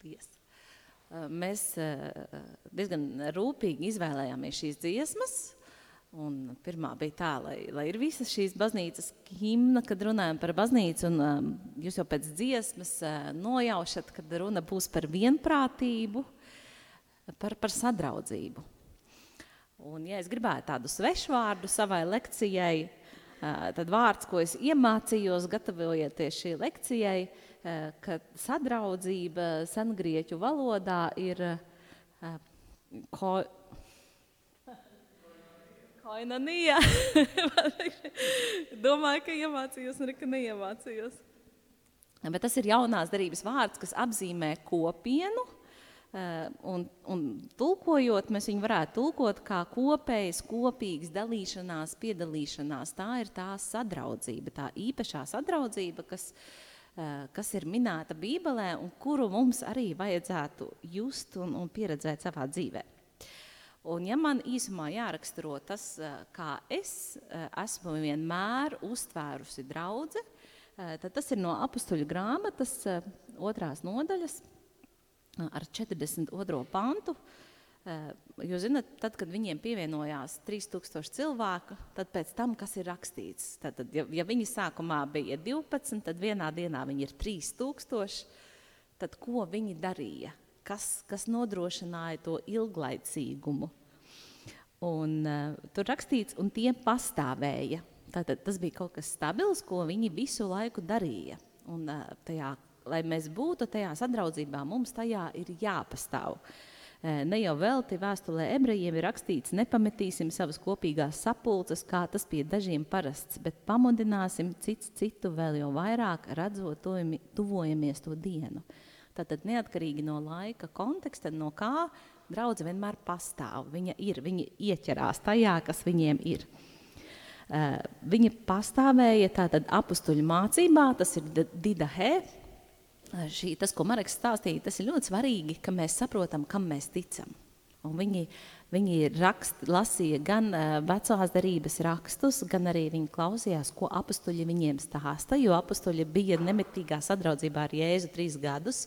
Paldies. Mēs diezgan rūpīgi izvēlējāmies šīs dziesmas. Un pirmā bija tā, lai, lai ir visas šīs baznīcas himna, kad runājam par baznīcu, un um, jūs jau pēc dziesmas uh, nojaušat, kad runa būs par vienprātību, par, par sadraudzību. Un, ja es gribētu tādu svešvārdu savai lekcijai, uh, tad vārds, ko es iemācījos, gatavojoties šī lekcijai, uh, Eh, ka sadraudzība sengrieķu valodā ir eh, ko, koinanija. Domāju, ka iemācījos un ka neiemācījos. Bet tas ir jaunās darības vārds, kas apzīmē kopienu, eh, un, un tulkojot, mēs viņu varētu tulkot kā kopējas, kopīgas dalīšanās, piedalīšanās. Tā ir tā sadraudzība, tā īpašā sadraudzība, kas Eh, kas ir minēta Bībelē un kuru mums arī vajadzētu just un, un pieredzēt savā dzīvē. Un ja man īsumā jāraksturo tas, eh, kā es eh, esmu vienmēr uztvērusi draudzi, tad tas ir no apustuļu grāmatas otrās nodaļas ar 42. pantu, Eh, jūs zināt, tad, kad viņiem pievienojās 3000 cilvēku, tad pēc tam, kas ir rakstīts, tad, tad ja, ja viņi sākumā bija 12, tad vienā dienā viņi ir 3000, tad ko viņi darīja? Kas, kas nodrošināja to ilglaicīgumu? Un, uh, tur rakstīts, un tie pastāvēja. Tātad tas bija kaut kas stabils, ko viņi visu laiku darīja. Un, uh, tajā, lai mēs būtu tajā sadraudzībā, mums tajā ir jāpastāv. Uh, Ne jau velti vēstulē ebrejiem ir rakstīts, nepametīsim savas kopīgās sapulces, kā tas pie dažiem parasts, bet pamudināsim cits citu vēl jau vairāk, redzot tuvojamies to dienu. Tātad neatkarīgi no laika konteksta, no kā draudze vienmēr pastāv. Viņa ir, viņa ieķerās tajā, kas viņiem ir. Uh, viņa pastāvēja tātad apustuļu mācībā, tas ir Didahe, šī, tas, ko Mareks stāstīja, tas ir ļoti svarīgi, ka mēs saprotam, kam mēs ticam. Un viņi, viņi rakst, lasīja gan uh, vecās darības rakstus, gan arī viņi klausījās, ko apstuļi viņiem stāsta, jo apstuļi bija nemitīgā sadraudzībā ar Jēzu trīs gadus.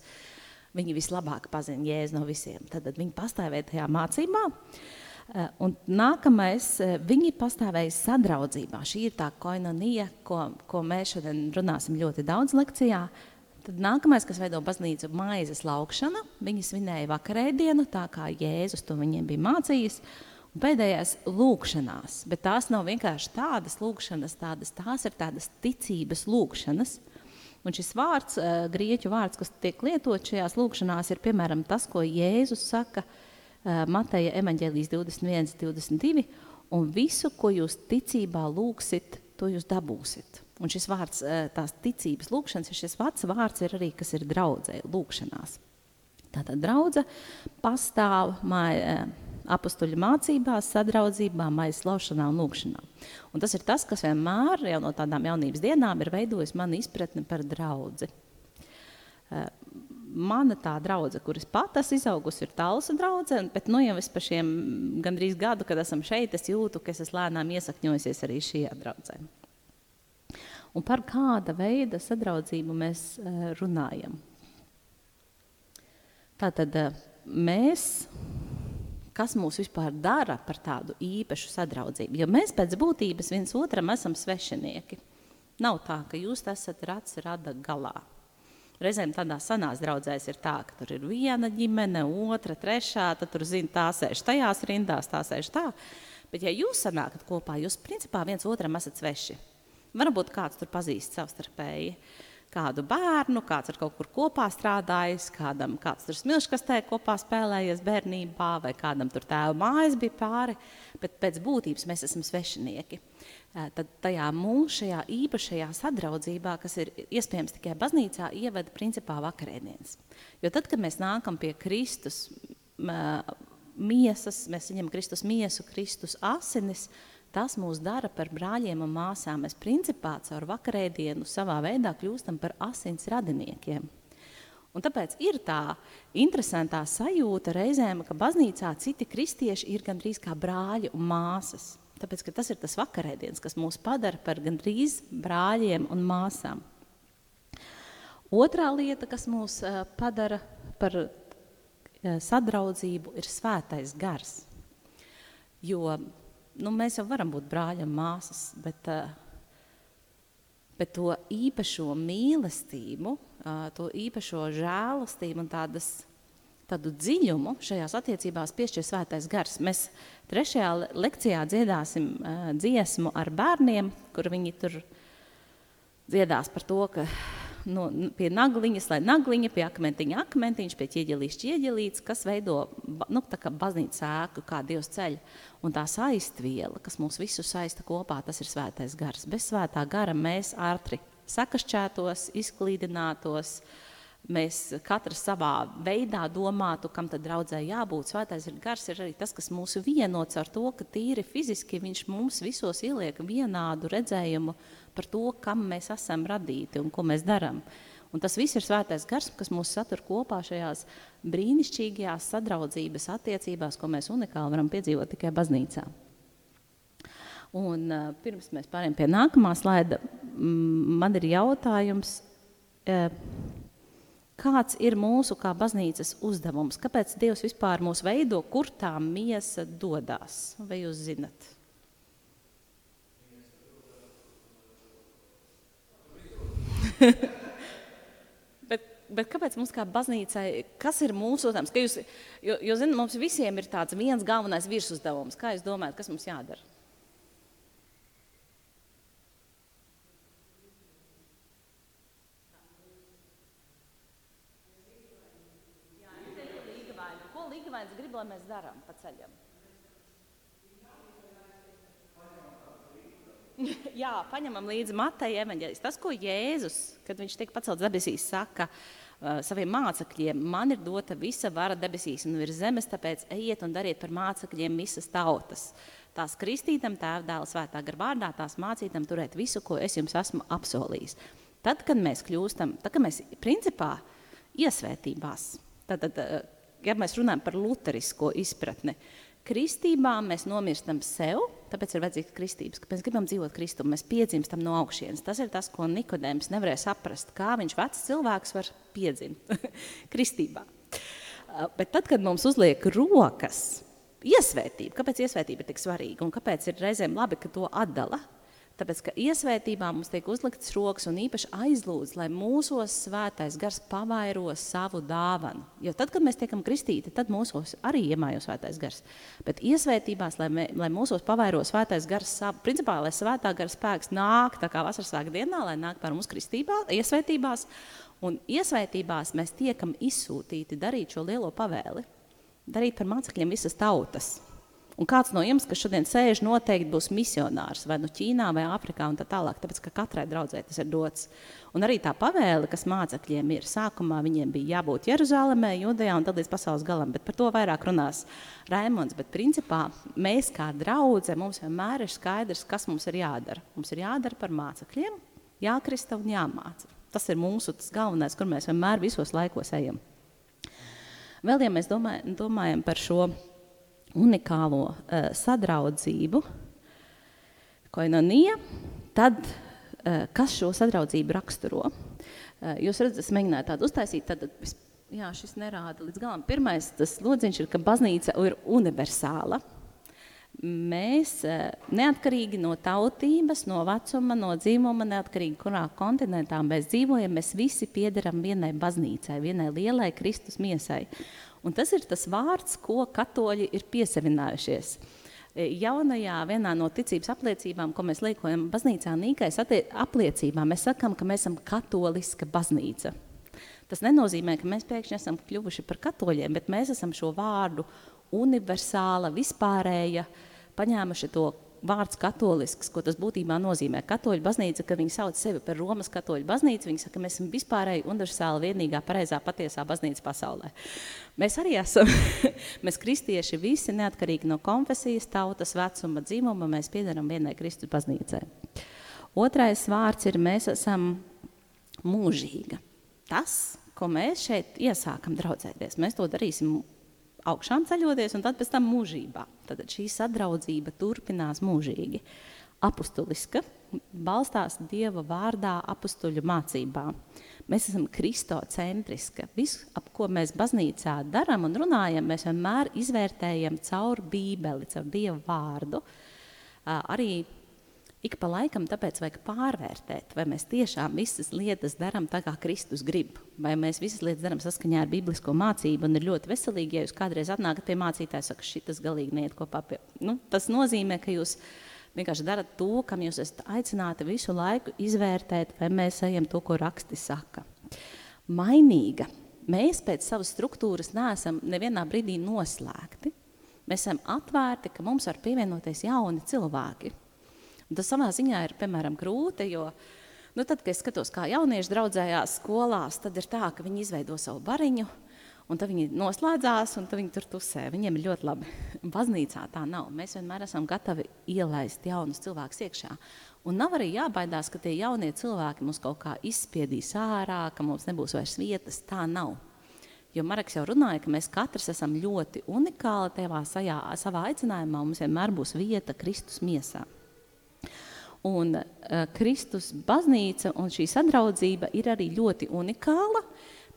Viņi vislabāk pazina Jēzu no visiem. Tad viņi pastāvēja tajā mācībā. Uh, un nākamais, uh, viņi pastāvēja sadraudzībā. Šī ir tā koinonija, ko, ko mēs šodien runāsim ļoti daudz lekcijā. Uh, Tad nākamais, kas veido baznīcu, ir maizes laukšana. Viņi svinēja vakarēdienu, tā kā Jēzus to viņiem bija mācījis. Un pēdējais - lūkšanās. Bet tās nav vienkārši tādas lūkšanas, tādas, tās ir tādas ticības lūkšanas. Un šis vārds, eh, grieķu vārds, kas tiek lietots šajās lūkšanās, ir piemēram tas, ko Jēzus saka eh, Mateja evaņģēlijas 21, 22. Un visu, ko jūs ticībā lūgsit, to jūs dabūsiet. Un šis vārds, eh, tās ticības lūkšanas, šis vārds, vārds ir arī, kas ir draudzē, lūkšanās. Tātad draudze pastāv māja, eh, apustuļu mācībās, sadraudzībā, maijas laušanā un lūkšanā. Un tas ir tas, kas vienmēr jau no tādām jaunības dienām ir veidojis mani izpratni par draudzi. Eh, mana tā draudze, kuras pat esmu izaugusi, ir talsa draudze, bet nu jau pa šiem gandrīz gadu, kad esam šeit, es jūtu, ka es esmu lēnām iesakņojusies arī šajā draudzē un par kāda veida sadraudzību mēs eh, runājam. Tātad eh, mēs, kas mūs vispār dara par tādu īpašu sadraudzību, jo mēs pēc būtības viens otram esam svešinieki. Nav tā, ka jūs esat rats rada galā. Reizēm tādā sanās draudzēs ir tā, ka tur ir viena ģimene, otra, trešā, tad tur zina, tā sēž tajās rindās, tā sēž tā. Bet ja jūs sanākat kopā, jūs principā viens otram esat sveši. Varbūt kāds tur pazīst savstarpēji kādu bērnu, kāds ar kaut kur kopā strādājis, kādam kāds tur smilškastē kopā spēlējies bērnībā, vai kādam tur tēva mājas bija pāri, bet pēc būtības mēs esam svešinieki. Tad tajā mūsu šajā īpašajā sadraudzībā, kas ir iespējams tikai baznīcā, ievada principā vakarēdienas. Jo tad, kad mēs nākam pie Kristus miesas, mēs saņemam Kristus miesu, Kristus asinis, Tas mūs dara par brāļiem un māsām. Mēs principā caur vakarēdienu savā veidā kļūstam par asins radiniekiem. Un tāpēc ir tā interesantā sajūta reizēm, ka baznīcā citi kristieši ir gandrīz kā brāļi un māsas. Tāpēc, tas ir tas vakarēdienas, kas mūs padara par gandrīz brāļiem un māsām. Otrā lieta, kas mūs padara par sadraudzību ir svētais gars. Jo nu, mēs jau varam būt brāļi un māsas, bet, bet to īpašo mīlestību, to īpašo žēlastību un tādas, tādu dziļumu šajās attiecībās piešķir svētais gars. Mēs trešajā lekcijā dziedāsim dziesmu ar bērniem, kur viņi tur dziedās par to, ka no, pie nagliņas, lai nagliņa, pie akmentiņa akmentiņš, pie ķieģelīša ķieģelīts, kas veido nu, tā kā baznīca sēku, kā Dievs ceļ. Un tā saistviela, kas mūs visus saista kopā, tas ir svētais gars. Bez svētā gara mēs ātri sakašķētos, izklīdinātos, mēs katrs savā veidā domātu, kam tad draudzē jābūt. Svētais gars ir arī tas, kas mūs vienots ar to, ka tīri fiziski viņš mums visos ieliek vienādu redzējumu par to, kam mēs esam radīti un ko mēs darām. Un tas viss ir svētais gars, kas mūs satur kopā šajās brīnišķīgajās sadraudzības attiecībās, ko mēs unikāli varam piedzīvot tikai baznīcā. Un, uh, pirms mēs pārējām pie nākamā slaida, man ir jautājums, uh, kāds ir mūsu kā baznīcas uzdevums? Kāpēc Dievs vispār mūs veido, kur tā miesa dodas? Vai jūs zinat? bet, bet kāpēc mums kā baznīcai, kas ir mūsu uzdevums? Jūs, jo, jo zin, mums visiem ir tāds viens galvenais virsuzdevums. Kā jūs domājat, kas mums jādara? Jā, Ko Grib, lai mēs darām pa ceļam? Jā, paņemam līdzi Mateja evaņģēlis. Tas, ko Jēzus, kad viņš tiek pacelts debesīs, saka uh, saviem mācekļiem, man ir dota visa vara debesīs un virs zemes, tāpēc ejiet un dariet par mācekļiem visas tautas. Tās kristītam, tēva dēla svētā gar vārdā, tās mācītam turēt visu, ko es jums esmu apsolījis. Tad, kad mēs kļūstam, tad, kad mēs principā iesvētībās, tad, tad, uh, ja mēs runājam par luterisko izpratni, Kristībā mēs nomirstam sev, tāpēc ir vajadzīgs kristības, ka mēs gribam dzīvot Kristu, mēs piedzimstam no augšienes. Tas ir tas, ko Nikodēms nevarēja saprast, kā viņš vecs cilvēks var piedzimt kristībā. Bet tad, kad mums uzliek rokas, iesvētība, kāpēc iesvētība ir tik svarīga un kāpēc ir reizēm labi, ka to atdala, Tāpēc, ka iesvētībā mums tiek uzliktas rokas un īpaši aizlūdz, lai mūsos svētais gars pavairo savu dāvanu. Jo tad, kad mēs tiekam kristīti, tad mūsos arī iemājo svētais gars. Bet iesvētībās, lai, mē, lai mūsos pavairo svētais gars savu, principā, lai svētā gara spēks nāk tā kā vasaras svētku dienā, lai nāk par mums kristībā, iesvētībās, un iesvētībās mēs tiekam izsūtīti darīt šo lielo pavēli, darīt par mācekļiem visas tautas. Un kāds no jums, kas šodien sēž, noteikti būs misionārs vai nu Ķīnā vai Āfrikā un tā tālāk, tāpēc ka katrai draudzē tas ir dots. Un arī tā pavēle, kas mācekļiem ir, sākumā viņiem bija jābūt Jeruzalemē, Judejā un tad līdz pasaules galam, bet par to vairāk runās Raimons. Bet principā mēs kā draudze, mums vienmēr ir skaidrs, kas mums ir jādara. Mums ir jādara par mācekļiem, jākrista un jāmāca. Tas ir mūsu tas galvenais, kur mēs vienmēr visos laikos ejam. Vēl, ja mēs domājam, domājam par šo unikālo uh, sadraudzību, koinonija, tad uh, kas šo sadraudzību raksturo? Uh, jūs redzat, es mēģināju tādu uztaisīt, tad, jā, šis nerāda līdz galam. Pirmais, tas lodziņš ir, ka baznīca ir universāla. Mēs neatkarīgi no tautības, no vecuma, no dzīvuma, neatkarīgi kurā kontinentā mēs dzīvojam, mēs visi piederam vienai baznīcai, vienai lielai Kristus miesai. Un tas ir tas vārds, ko katoļi ir piesavinājušies. E, jaunajā vienā no ticības apliecībām, ko mēs liekojam baznīcā Nīkais apliecībā, mēs sakam, ka mēs esam katoliska baznīca. Tas nenozīmē, ka mēs pēkšņi esam kļuvuši par katoļiem, bet mēs esam šo vārdu universāla, vispārēja, paņēmuši to vārds katolisks, ko tas būtībā nozīmē. Katoļu baznīca, ka viņi sauc sevi par Romas katoļu baznīcu, viņi saka, ka mēs esam vispārēji universāli vienīgā pareizā patiesā baznīca pasaulē. Mēs arī esam, mēs kristieši visi neatkarīgi no konfesijas, tautas, vecuma, dzimuma, mēs piedaram vienai Kristus baznīcai. Otrais vārds ir, mēs esam mūžīga. Tas, ko mēs šeit iesākam draudzēties, mēs to darīsim augšām ceļoties, un tad pēc tam mūžībā. Tad šī sadraudzība turpinās mūžīgi. Apustuliska balstās Dieva vārdā apustuļu mācībā. Mēs esam kristocentriski. Viss, ap ko mēs baznīcā darām un runājam, mēs vienmēr izvērtējam caur bībeli, caur Dieva vārdu. Arī ik pa laikam tāpēc vajag pārvērtēt, vai mēs tiešām visas lietas darām tā, kā Kristus grib, vai mēs visas lietas darām saskaņā ar biblisko mācību, un ir ļoti veselīgi, ja jūs kādreiz atnākat pie mācītāja, saka, šitas galīgi neiet kopā pie, nu, tas nozīmē, ka jūs vienkārši darat to, kam jūs esat aicināti visu laiku izvērtēt, vai mēs ejam to, ko raksti saka. Mainīga. Mēs pēc savas struktūras neesam nevienā brīdī noslēgti. Mēs esam atvērti, ka mums var pievienoties jauni cilvēki Un tas savā ziņā ir, piemēram, grūti, jo nu, tad, kad es skatos, kā jaunieši draudzējās skolās, tad ir tā, ka viņi izveido savu bariņu, un tad viņi noslēdzās, un tad viņi tur tusē. Viņiem ir ļoti labi. Baznīcā tā nav. Mēs vienmēr esam gatavi ielaist jaunus cilvēkus iekšā. Un nav arī jābaidās, ka tie jaunie cilvēki mums kaut kā izspiedīs ārā, ka mums nebūs vairs vietas. Tā nav. Jo Marks jau runāja, ka mēs katrs esam ļoti unikāli tevā sajā, savā aicinājumā. Mums vienmēr būs vieta Kristus miesā. Un uh, Kristus baznīca un šī sadraudzība ir arī ļoti unikāla,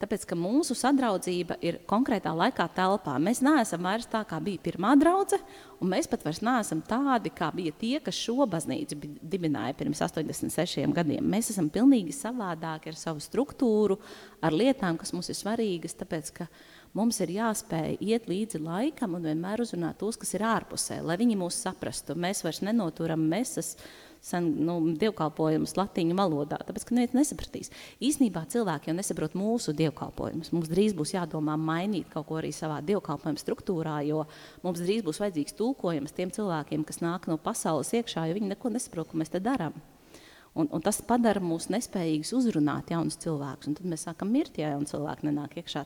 tāpēc, ka mūsu sadraudzība ir konkrētā laikā telpā. Mēs neesam vairs tā, kā bija pirmā draudze, un mēs pat vairs neesam tādi, kā bija tie, kas šo baznīcu dibināja pirms 86 gadiem. Mēs esam pilnīgi savādāki ar savu struktūru, ar lietām, kas mums ir svarīgas, tāpēc, ka mums ir jāspēj iet līdzi laikam un vienmēr uzrunāt tos, kas ir ārpusē, lai viņi mūs saprastu. Mēs vairs nenoturam mesas, sen, nu, dievkalpojumus latīņu valodā, tāpēc, ka neviens nesapratīs. Īsnībā cilvēki jau nesaprot mūsu dievkalpojumus. Mums drīz būs jādomā mainīt kaut ko arī savā dievkalpojuma struktūrā, jo mums drīz būs vajadzīgs tulkojums tiem cilvēkiem, kas nāk no pasaules iekšā, jo viņi neko nesaprot, ko mēs te darām. Un, un tas padara mūs nespējīgus uzrunāt jaunus cilvēkus. Tad mēs sākam mirt, ja jauni cilvēki nenāk iekšā.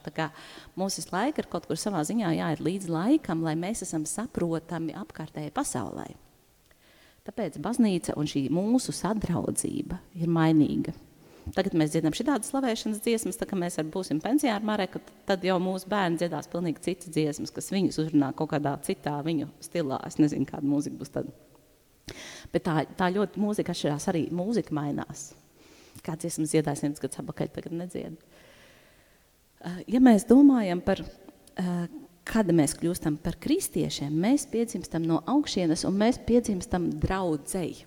Mums visu laiku ir kaut kur savā ziņā jāiet līdz laikam, lai mēs esam saprotami apkārtējai pasaulē. Tāpēc baznīca un šī mūsu sadraudzība ir mainīga. Tagad mēs dziedam šādas slavēšanas dziesmas, tā kā mēs būsim pensijā ar Mareku, tad jau mūsu bērni dziedās pilnīgi citas dziesmas, kas viņus uzrunā kaut kādā citā viņu stilā. Es nezinu, kāda mūzika būs tad. Bet tā, tā ļoti mūzika atšķirās arī. Mūzika mainās. Kāds dziesmas dziedājas viens gads apakaļ, tagad nedzied. Eh, ja mēs domājam par eh, kad mēs kļūstam par kristiešiem, mēs piedzimstam no augšienes un mēs piedzimstam draudzēji.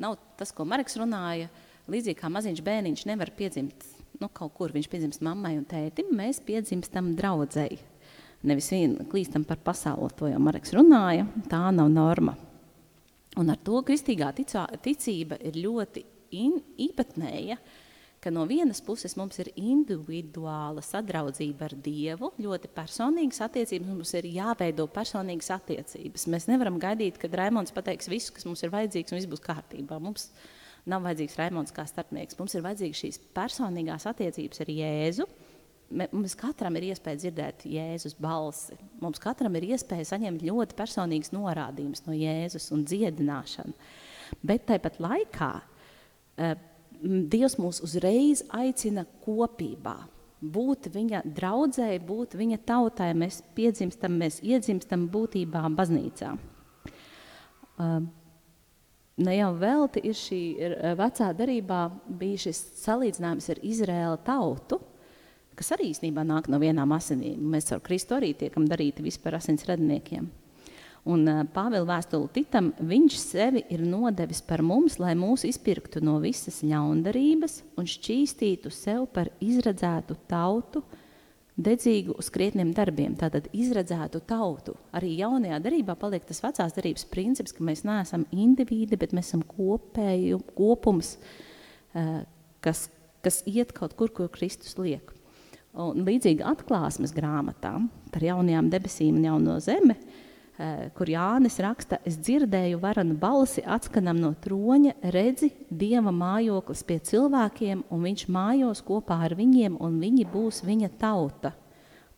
Nav tas, ko Marks runāja, līdzīgi kā maziņš bērniņš nevar piedzimt nu, kaut kur, viņš piedzimst mammai un tētim, mēs piedzimstam draudzēji. Nevis vien klīstam par pasauli, to jau Marks runāja, tā nav norma. Un ar to kristīgā ticā, ticība ir ļoti in, īpatnēja, uh, ka no vienas puses mums ir individuāla sadraudzība ar Dievu, ļoti personīgas attiecības, mums ir jāveido personīgas attiecības. Mēs nevaram gaidīt, kad Raimons pateiks visu, kas mums ir vajadzīgs, un viss būs kārtībā. Mums nav vajadzīgs Raimons kā starpnieks. Mums ir vajadzīgas šīs personīgās attiecības ar Jēzu. Mums katram ir iespēja dzirdēt Jēzus balsi. Mums katram ir iespēja saņemt ļoti personīgas norādījumus no Jēzus un dziedināšanu. Bet tāpat laikā uh, Dievs mūs uzreiz aicina kopībā. Būt viņa draudzēji, būt viņa tautai, mēs piedzimstam, mēs iedzimstam būtībā baznīcā. Uh, ne jau velti ir šī ir vecā darībā bija šis salīdzinājums ar Izraēla tautu, kas arī īstenībā nāk no vienām asinīm. Mēs ar Kristu arī tiekam darīti vispār asins radiniekiem. Un Pāvila vēstuli Titam, viņš sevi ir nodevis par mums, lai mūs izpirktu no visas ļaundarības un šķīstītu sev par izredzētu tautu, dedzīgu uz krietniem darbiem. Tātad izredzētu tautu. Arī jaunajā darbā paliek tas vecās darbības princips, ka mēs neesam individi, bet mēs esam kopēju, kopums, kas, kas iet kaut kur, kur Kristus liek. Un līdzīgi atklāsmes grāmatām par jaunajām debesīm un jauno zemi, Eh, kur Jānis raksta, es dzirdēju varanu balsi atskanam no troņa, redzi Dieva mājoklis pie cilvēkiem, un viņš mājos kopā ar viņiem, un viņi būs viņa tauta.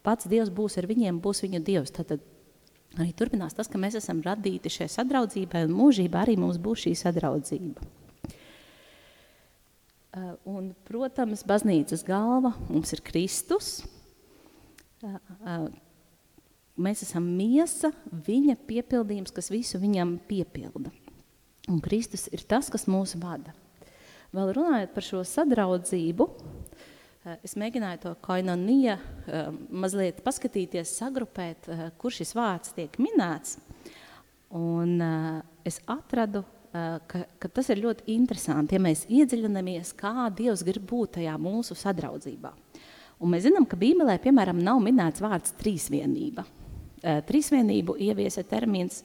Pats Dievs būs ar viņiem, būs viņu Dievs. Tad arī turpinās tas, ka mēs esam radīti šai sadraudzībai, un mūžībā arī mums būs šī sadraudzība. Eh, un, protams, baznīcas galva mums ir Kristus, eh, Mēs esam miesa, viņa piepildījums, kas visu viņam piepilda. Un Kristus ir tas, kas mūs vada. Vēl runājot par šo sadraudzību, eh, es mēģināju to koinonija eh, mazliet paskatīties, sagrupēt, eh, kur šis vārds tiek minēts. Un es atradu, ka, ka tas ir ļoti interesanti, ja mēs iedziļinamies, kā Dievs grib būt tajā mūsu sadraudzībā. Un mēs zinām, ka Bībelē, piemēram, nav minēts vārds trīsvienība. Trīsvienību ieviesa termins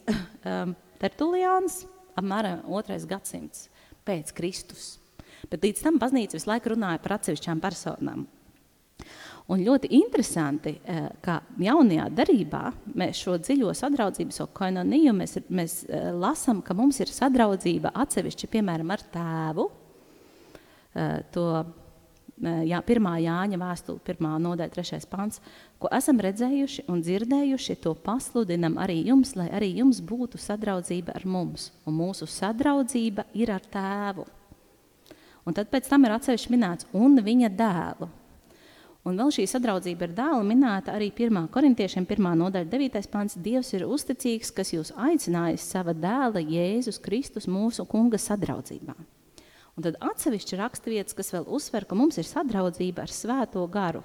Tertuliāns, apmēram otrais gadsimts pēc Kristus. Bet līdz tam baznīca visu laiku runāja par atsevišķām personām. Un ļoti interesanti, eh, ka jaunajā darbā mēs šo dziļo sadraudzību, so koinoniju, mēs, mēs eh, lasām, ka mums ir sadraudzība atsevišķi, piemēram, ar tēvu. Eh, to jā, pirmā Jāņa vēstule, pirmā nodaļa, trešais pants, ko esam redzējuši un dzirdējuši, to pasludinam arī jums, lai arī jums būtu sadraudzība ar mums. Un mūsu sadraudzība ir ar tēvu. Un tad pēc tam ir atsevišķi minēts un viņa dēlu. Un vēl šī sadraudzība ar dēlu minēta arī 1. korintiešiem, 1. nodaļa, 9. pants. Dievs ir uzticīgs, kas jūs aicinājis sava dēla Jēzus Kristus mūsu kunga sadraudzībā. Un tad atsevišķi raksturvietas, kas vēl uzsver, ka mums ir sadraudzība ar svēto garu.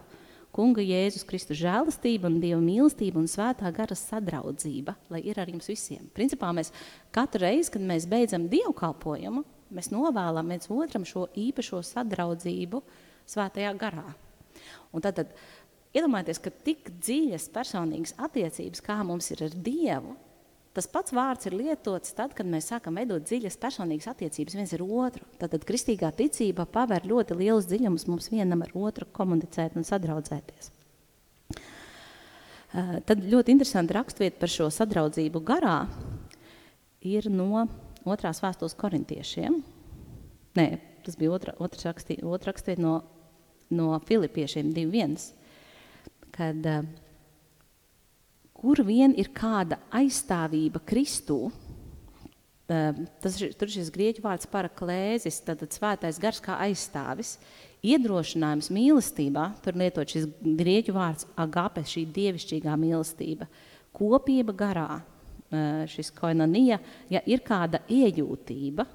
Kunga Jēzus Kristus žēlastība un Dieva mīlestība un svētā gara sadraudzība, lai ir ar jums visiem. Principā mēs katru reizi, kad mēs beidzam dievkalpojumu, mēs novēlam viens otram šo īpašo sadraudzību svētajā garā. Un tad, tad iedomājieties, ka tik dziļas personīgas attiecības, kā mums ir ar Dievu, Tas pats vārds ir lietots tad, kad mēs sākam veidot dziļas personīgas attiecības viens ar otru. Tad, kristīgā ticība paver ļoti lielus dziļumus mums vienam ar otru komunicēt un sadraudzēties. Uh, tad ļoti interesanti rakstvieta par šo sadraudzību garā ir no otrās vēstules korintiešiem. Nē, tas bija otra, otrs rakstvieta no, no filipiešiem 2.1, kad uh, kur vien ir kāda aizstāvība Kristū, tas ir, šis grieķu vārds paraklēzis, tad svētais gars kā aizstāvis, iedrošinājums mīlestībā, tur lietot šis grieķu vārds agape, šī dievišķīgā mīlestība, kopība garā, šis koinonija, ja ir kāda iejūtība,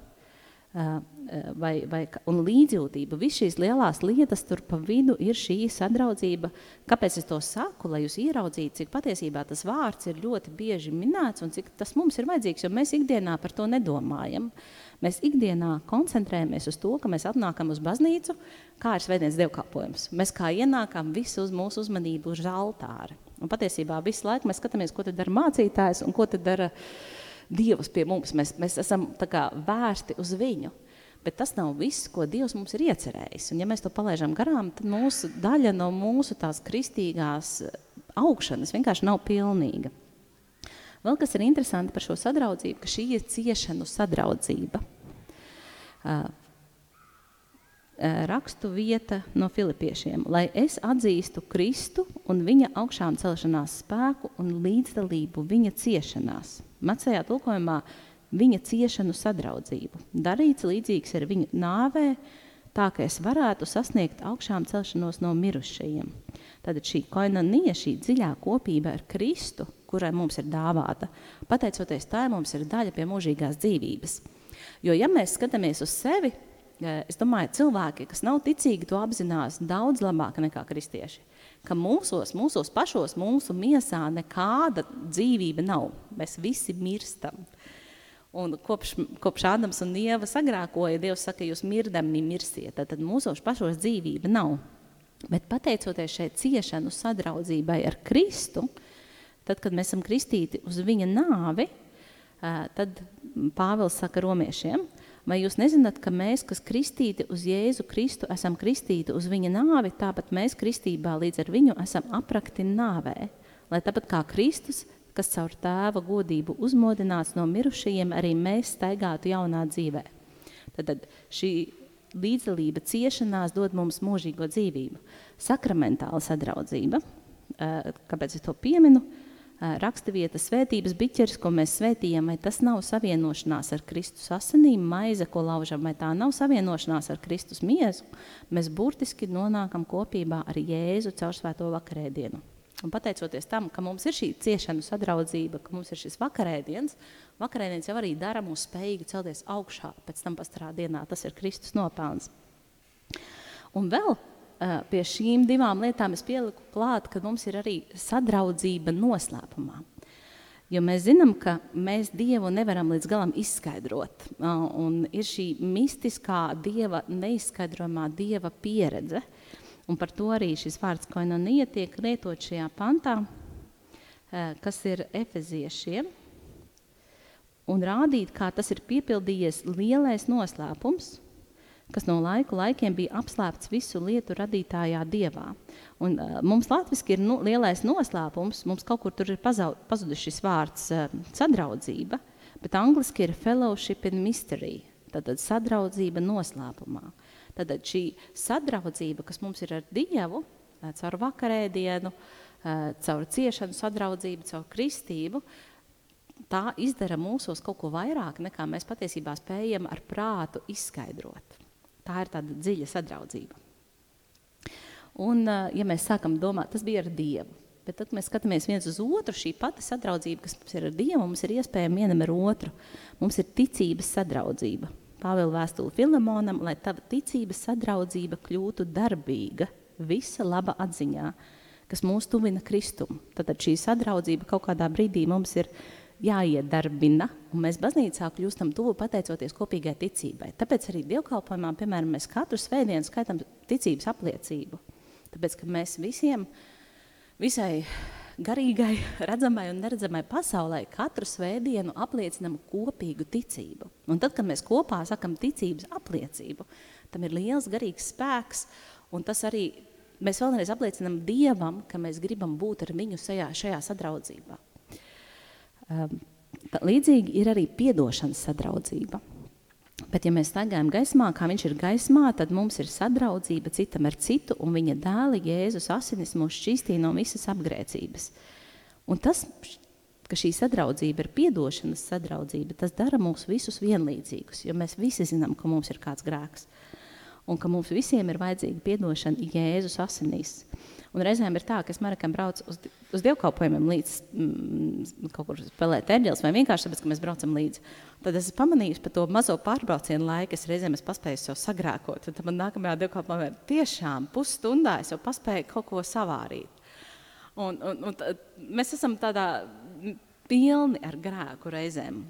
vai, vai, un līdzjūtība. Visas šīs lielās lietas tur pa vidu ir šī sadraudzība. Kāpēc es to saku? Lai jūs ieraudzītu, cik patiesībā tas vārds ir ļoti bieži minēts un cik tas mums ir vajadzīgs, jo mēs ikdienā par to nedomājam. Mēs ikdienā koncentrējamies uz to, ka mēs atnākam uz baznīcu, kā ir svētdienas dievkalpojums. Mēs kā ienākam visu uz mūsu uzmanību uz altāri. Un patiesībā visu laiku mēs skatāmies, ko tad dara mācītājs un ko tad dara uh, Dievs pie mums. Mēs, mēs esam kā, vērsti uz viņu. Bet tas nav viss, ko Dievs mums ir iecerējis. Un, ja mēs to palaidām garām, tad mūsu daļa no mūsu tās kristīgās augšanas vienkārši nav pilnīga. Vēl kas ir interesanti par šo sadraudzību, ka šī ir ciešanu sadraudzība. Uh, rakstu vieta no filipiešiem, lai es atzīstu Kristu un viņa augšām celšanās spēku un līdzdalību viņa ciešanās Macējā tulkojumā viņa ciešanu sadraudzību. Darīts līdzīgs ar viņu nāvē, tā ka es varētu sasniegt augšām celšanos no mirušajiem. Tad šī koinonija, šī dziļā kopība ar Kristu, kurai mums ir dāvāta, pateicoties tā, mums ir daļa pie mūžīgās dzīvības. Jo, ja mēs skatāmies uz sevi, eh, es domāju, cilvēki, kas nav ticīgi, to apzinās daudz labāk nekā kristieši ka mūsos, mūsos pašos, mūsu miesā nekāda dzīvība nav. Mēs visi mirstam. Un kopš, kopš Ādams un Ieva sagrākoja, Dievs saka, jūs mirdami mirsiet, tad, tad mūsos pašos dzīvība nav. Bet pateicoties šai ciešanu sadraudzībai ar Kristu, tad, kad mēs esam kristīti uz viņa nāvi, tad Pāvils saka romiešiem – Vai jūs nezināt, ka mēs, kas kristīti uz Jēzu Kristu, esam kristīti uz viņa nāvi, tāpat mēs kristībā līdz ar viņu esam aprakti nāvē, lai tāpat kā Kristus, kas caur tēva godību uzmodināts no mirušajiem, arī mēs staigātu jaunā dzīvē. Tad, šī līdzdalība ciešanās dod mums mūžīgo dzīvību. Sakramentāla sadraudzība, kāpēc es to pieminu, rakstavieta svētības biķeris, ko mēs svētījam, vai tas nav savienošanās ar Kristus asinīm, maize, ko laužam, vai tā nav savienošanās ar Kristus miezu, mēs burtiski nonākam kopībā ar Jēzu caur svēto vakarēdienu. Un pateicoties tam, ka mums ir šī ciešanu sadraudzība, ka mums ir šis vakarēdiens, vakarēdiens jau arī dara mūs spējīgi celties augšā pēc tam pastarā dienā. Tas ir Kristus nopelns. Un vēl pie šīm divām lietām es pieliku klāt, ka mums ir arī sadraudzība noslēpumā. Jo mēs zinām, ka mēs Dievu nevaram līdz galam izskaidrot. Un ir šī mistiskā Dieva, neizskaidrojamā Dieva pieredze. Un par to arī šis vārds koinonija tiek lietot šajā pantā, kas ir efeziešiem. Un rādīt, kā tas ir piepildījies lielais noslēpums, kas no laiku laikiem bija apslēpts visu lietu radītājā dievā. Un, uh, mums latviešu ir nu, lielais noslēpums, mums kaut kur tur ir pazudis šis vārds uh, sadraudzība, bet angliski ir fellowship in mystery, tātad sadraudzība noslēpumā. Tad šī sadraudzība, kas mums ir ar Dievu, uh, caur vakarēdienu, uh, caur ciešanu sadraudzību, caur kristību, tā izdara mūsos kaut ko vairāk, nekā mēs patiesībā spējam ar prātu izskaidrot. Tā ir tāda dziļa sadraudzība. Un, ja mēs sākam domāt, tas bija ar Dievu. Bet tad, mēs skatāmies viens uz otru, šī pati sadraudzība, kas mums ir ar Dievu, mums ir iespējama vienam ar otru. Mums ir ticības sadraudzība. Pāvila vēstule Filamonam, lai tava ticības sadraudzība kļūtu darbīga, visa laba atziņā, kas mūs tuvina Kristumu. Tad šī sadraudzība kaut kādā brīdī mums ir jāiedarbina, un mēs baznīcā kļūstam tuvu pateicoties kopīgai ticībai. Tāpēc arī dievkalpojumā, piemēram, mēs katru svētdienu skaitām ticības apliecību. Tāpēc, ka mēs visiem, visai garīgai, redzamai un neredzamai pasaulē katru svētdienu apliecinam kopīgu ticību. Un tad, kad mēs kopā sakam ticības apliecību, tam ir liels garīgs spēks, un tas arī mēs vēlreiz apliecinam Dievam, ka mēs gribam būt ar viņu šajā, šajā sadraudzībā. Ehm, līdzīgi ir arī piedošanas sadraudzība. Bet, ja mēs staigājam gaismā, kā viņš ir gaismā, tad mums ir sadraudzība citam ar citu, un viņa dēla Jēzus asinis mūs šķīstīja no visas apgrēcības. Un tas, ka šī sadraudzība ir piedošanas sadraudzība, tas dara mūs visus vienlīdzīgus, jo mēs visi zinām, ka mums ir kāds grēks. Un ka mums visiem ir vajadzīga piedošana Jēzus asinīs. Un reizēm ir tā, ka es Marakam braucu uz, uz dievkalpojumiem līdz mm, kaut kur spēlēt ērģeles vai vienkārši tāpēc, ka mēs braucam līdzi. Tad es pamanīju pa to mazo pārbraucienu laiku, es reizēm es paspēju sev sagrēkot. Tad man nākamajā dievkalpojumā tiešām pusstundā es jau paspēju kaut ko savārīt. Un, un, un mēs esam tādā pilni ar grēku reizēm.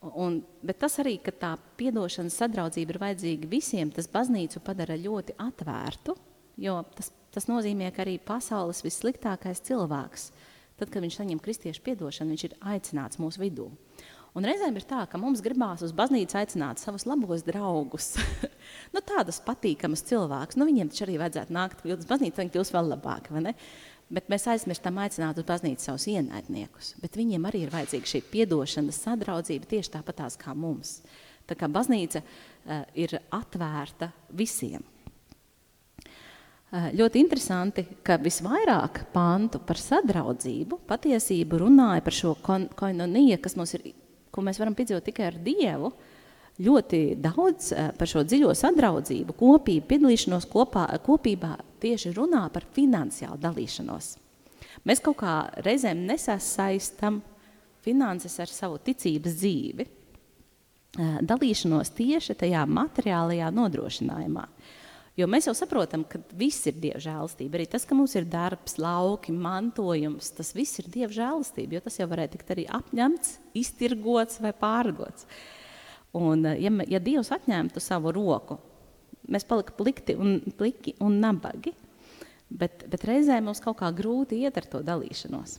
Un, bet tas arī, ka tā piedošanas sadraudzība ir vajadzīga visiem, tas baznīcu padara ļoti atvērtu, jo tas Tas nozīmē, ka arī pasaules vissliktākais cilvēks, tad, kad viņš saņem kristiešu piedošanu, viņš ir aicināts mūsu vidū. Un reizēm ir tā, ka mums gribās uz baznīcu aicināt savus labos draugus, nu, tādus patīkamus cilvēkus. Nu, viņiem taču arī vajadzētu nākt uz baznīcu, viņi kļūs vēl labāki. Bet mēs aizmirstam aicināt uz baznīcu savus ienaidniekus. Bet viņiem arī ir vajadzīga šī piedošanas sadraudzība tieši tāpatās kā mums. Tā kā baznīca uh, ir atvērta visiem. Eh, ļoti interesanti, ka visvairāk pantu par sadraudzību patiesību runāja par šo koinoniju, kas mums ir, ko mēs varam piedzīvot tikai ar Dievu. Ļoti daudz eh, par šo dziļo sadraudzību, kopību, piedalīšanos kopā, kopībā tieši runā par finansiālu dalīšanos. Mēs kaut kā reizēm nesasaistam finanses ar savu ticības dzīvi, eh, dalīšanos tieši tajā materiālajā nodrošinājumā. Jo mēs jau saprotam, ka viss ir Dieva žēlastība. Arī tas, ka mums ir darbs, lauki, mantojums, tas viss ir Dieva žēlastība, jo tas jau varēja tikt arī apņemts, iztirgots vai pārdots. Un, eh, ja, ja Dievs atņemtu savu roku, mēs paliktu plikti un, pliki un nabagi. Bet, bet reizē mums kaut kā grūti iet ar to dalīšanos.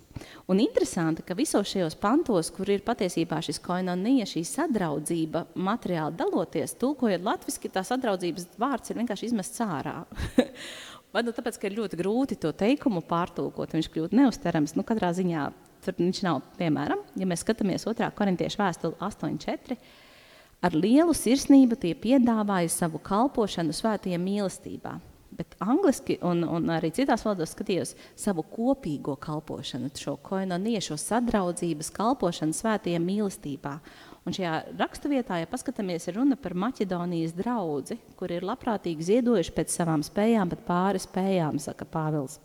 Un interesanti, ka visos šajos pantos, kur ir patiesībā šis koinonija, šī sadraudzība materiāli daloties, tulkojot latviski, tā sadraudzības vārds ir vienkārši izmests ārā. Vai nu tāpēc, ka ir ļoti grūti to teikumu pārtulkot, viņš kļūt neustarams, nu katrā ziņā tur viņš nav, piemēram, ja mēs skatāmies 2. korintiešu vēstuli 8.4, ar lielu sirsnību tie piedāvāja savu kalpošanu svētajiem mīlestībā – bet angliski un, un arī citās valodās skatījos savu kopīgo kalpošanu, šo koinoniju, šo sadraudzības kalpošanu svētajiem mīlestībā. Un šajā raksturvietā, ja paskatāmies, ir runa par Maķedonijas draugu, kur ir labprātīgi ziedojuši pēc savām spējām, bet pāri spējām, saka Pāvils.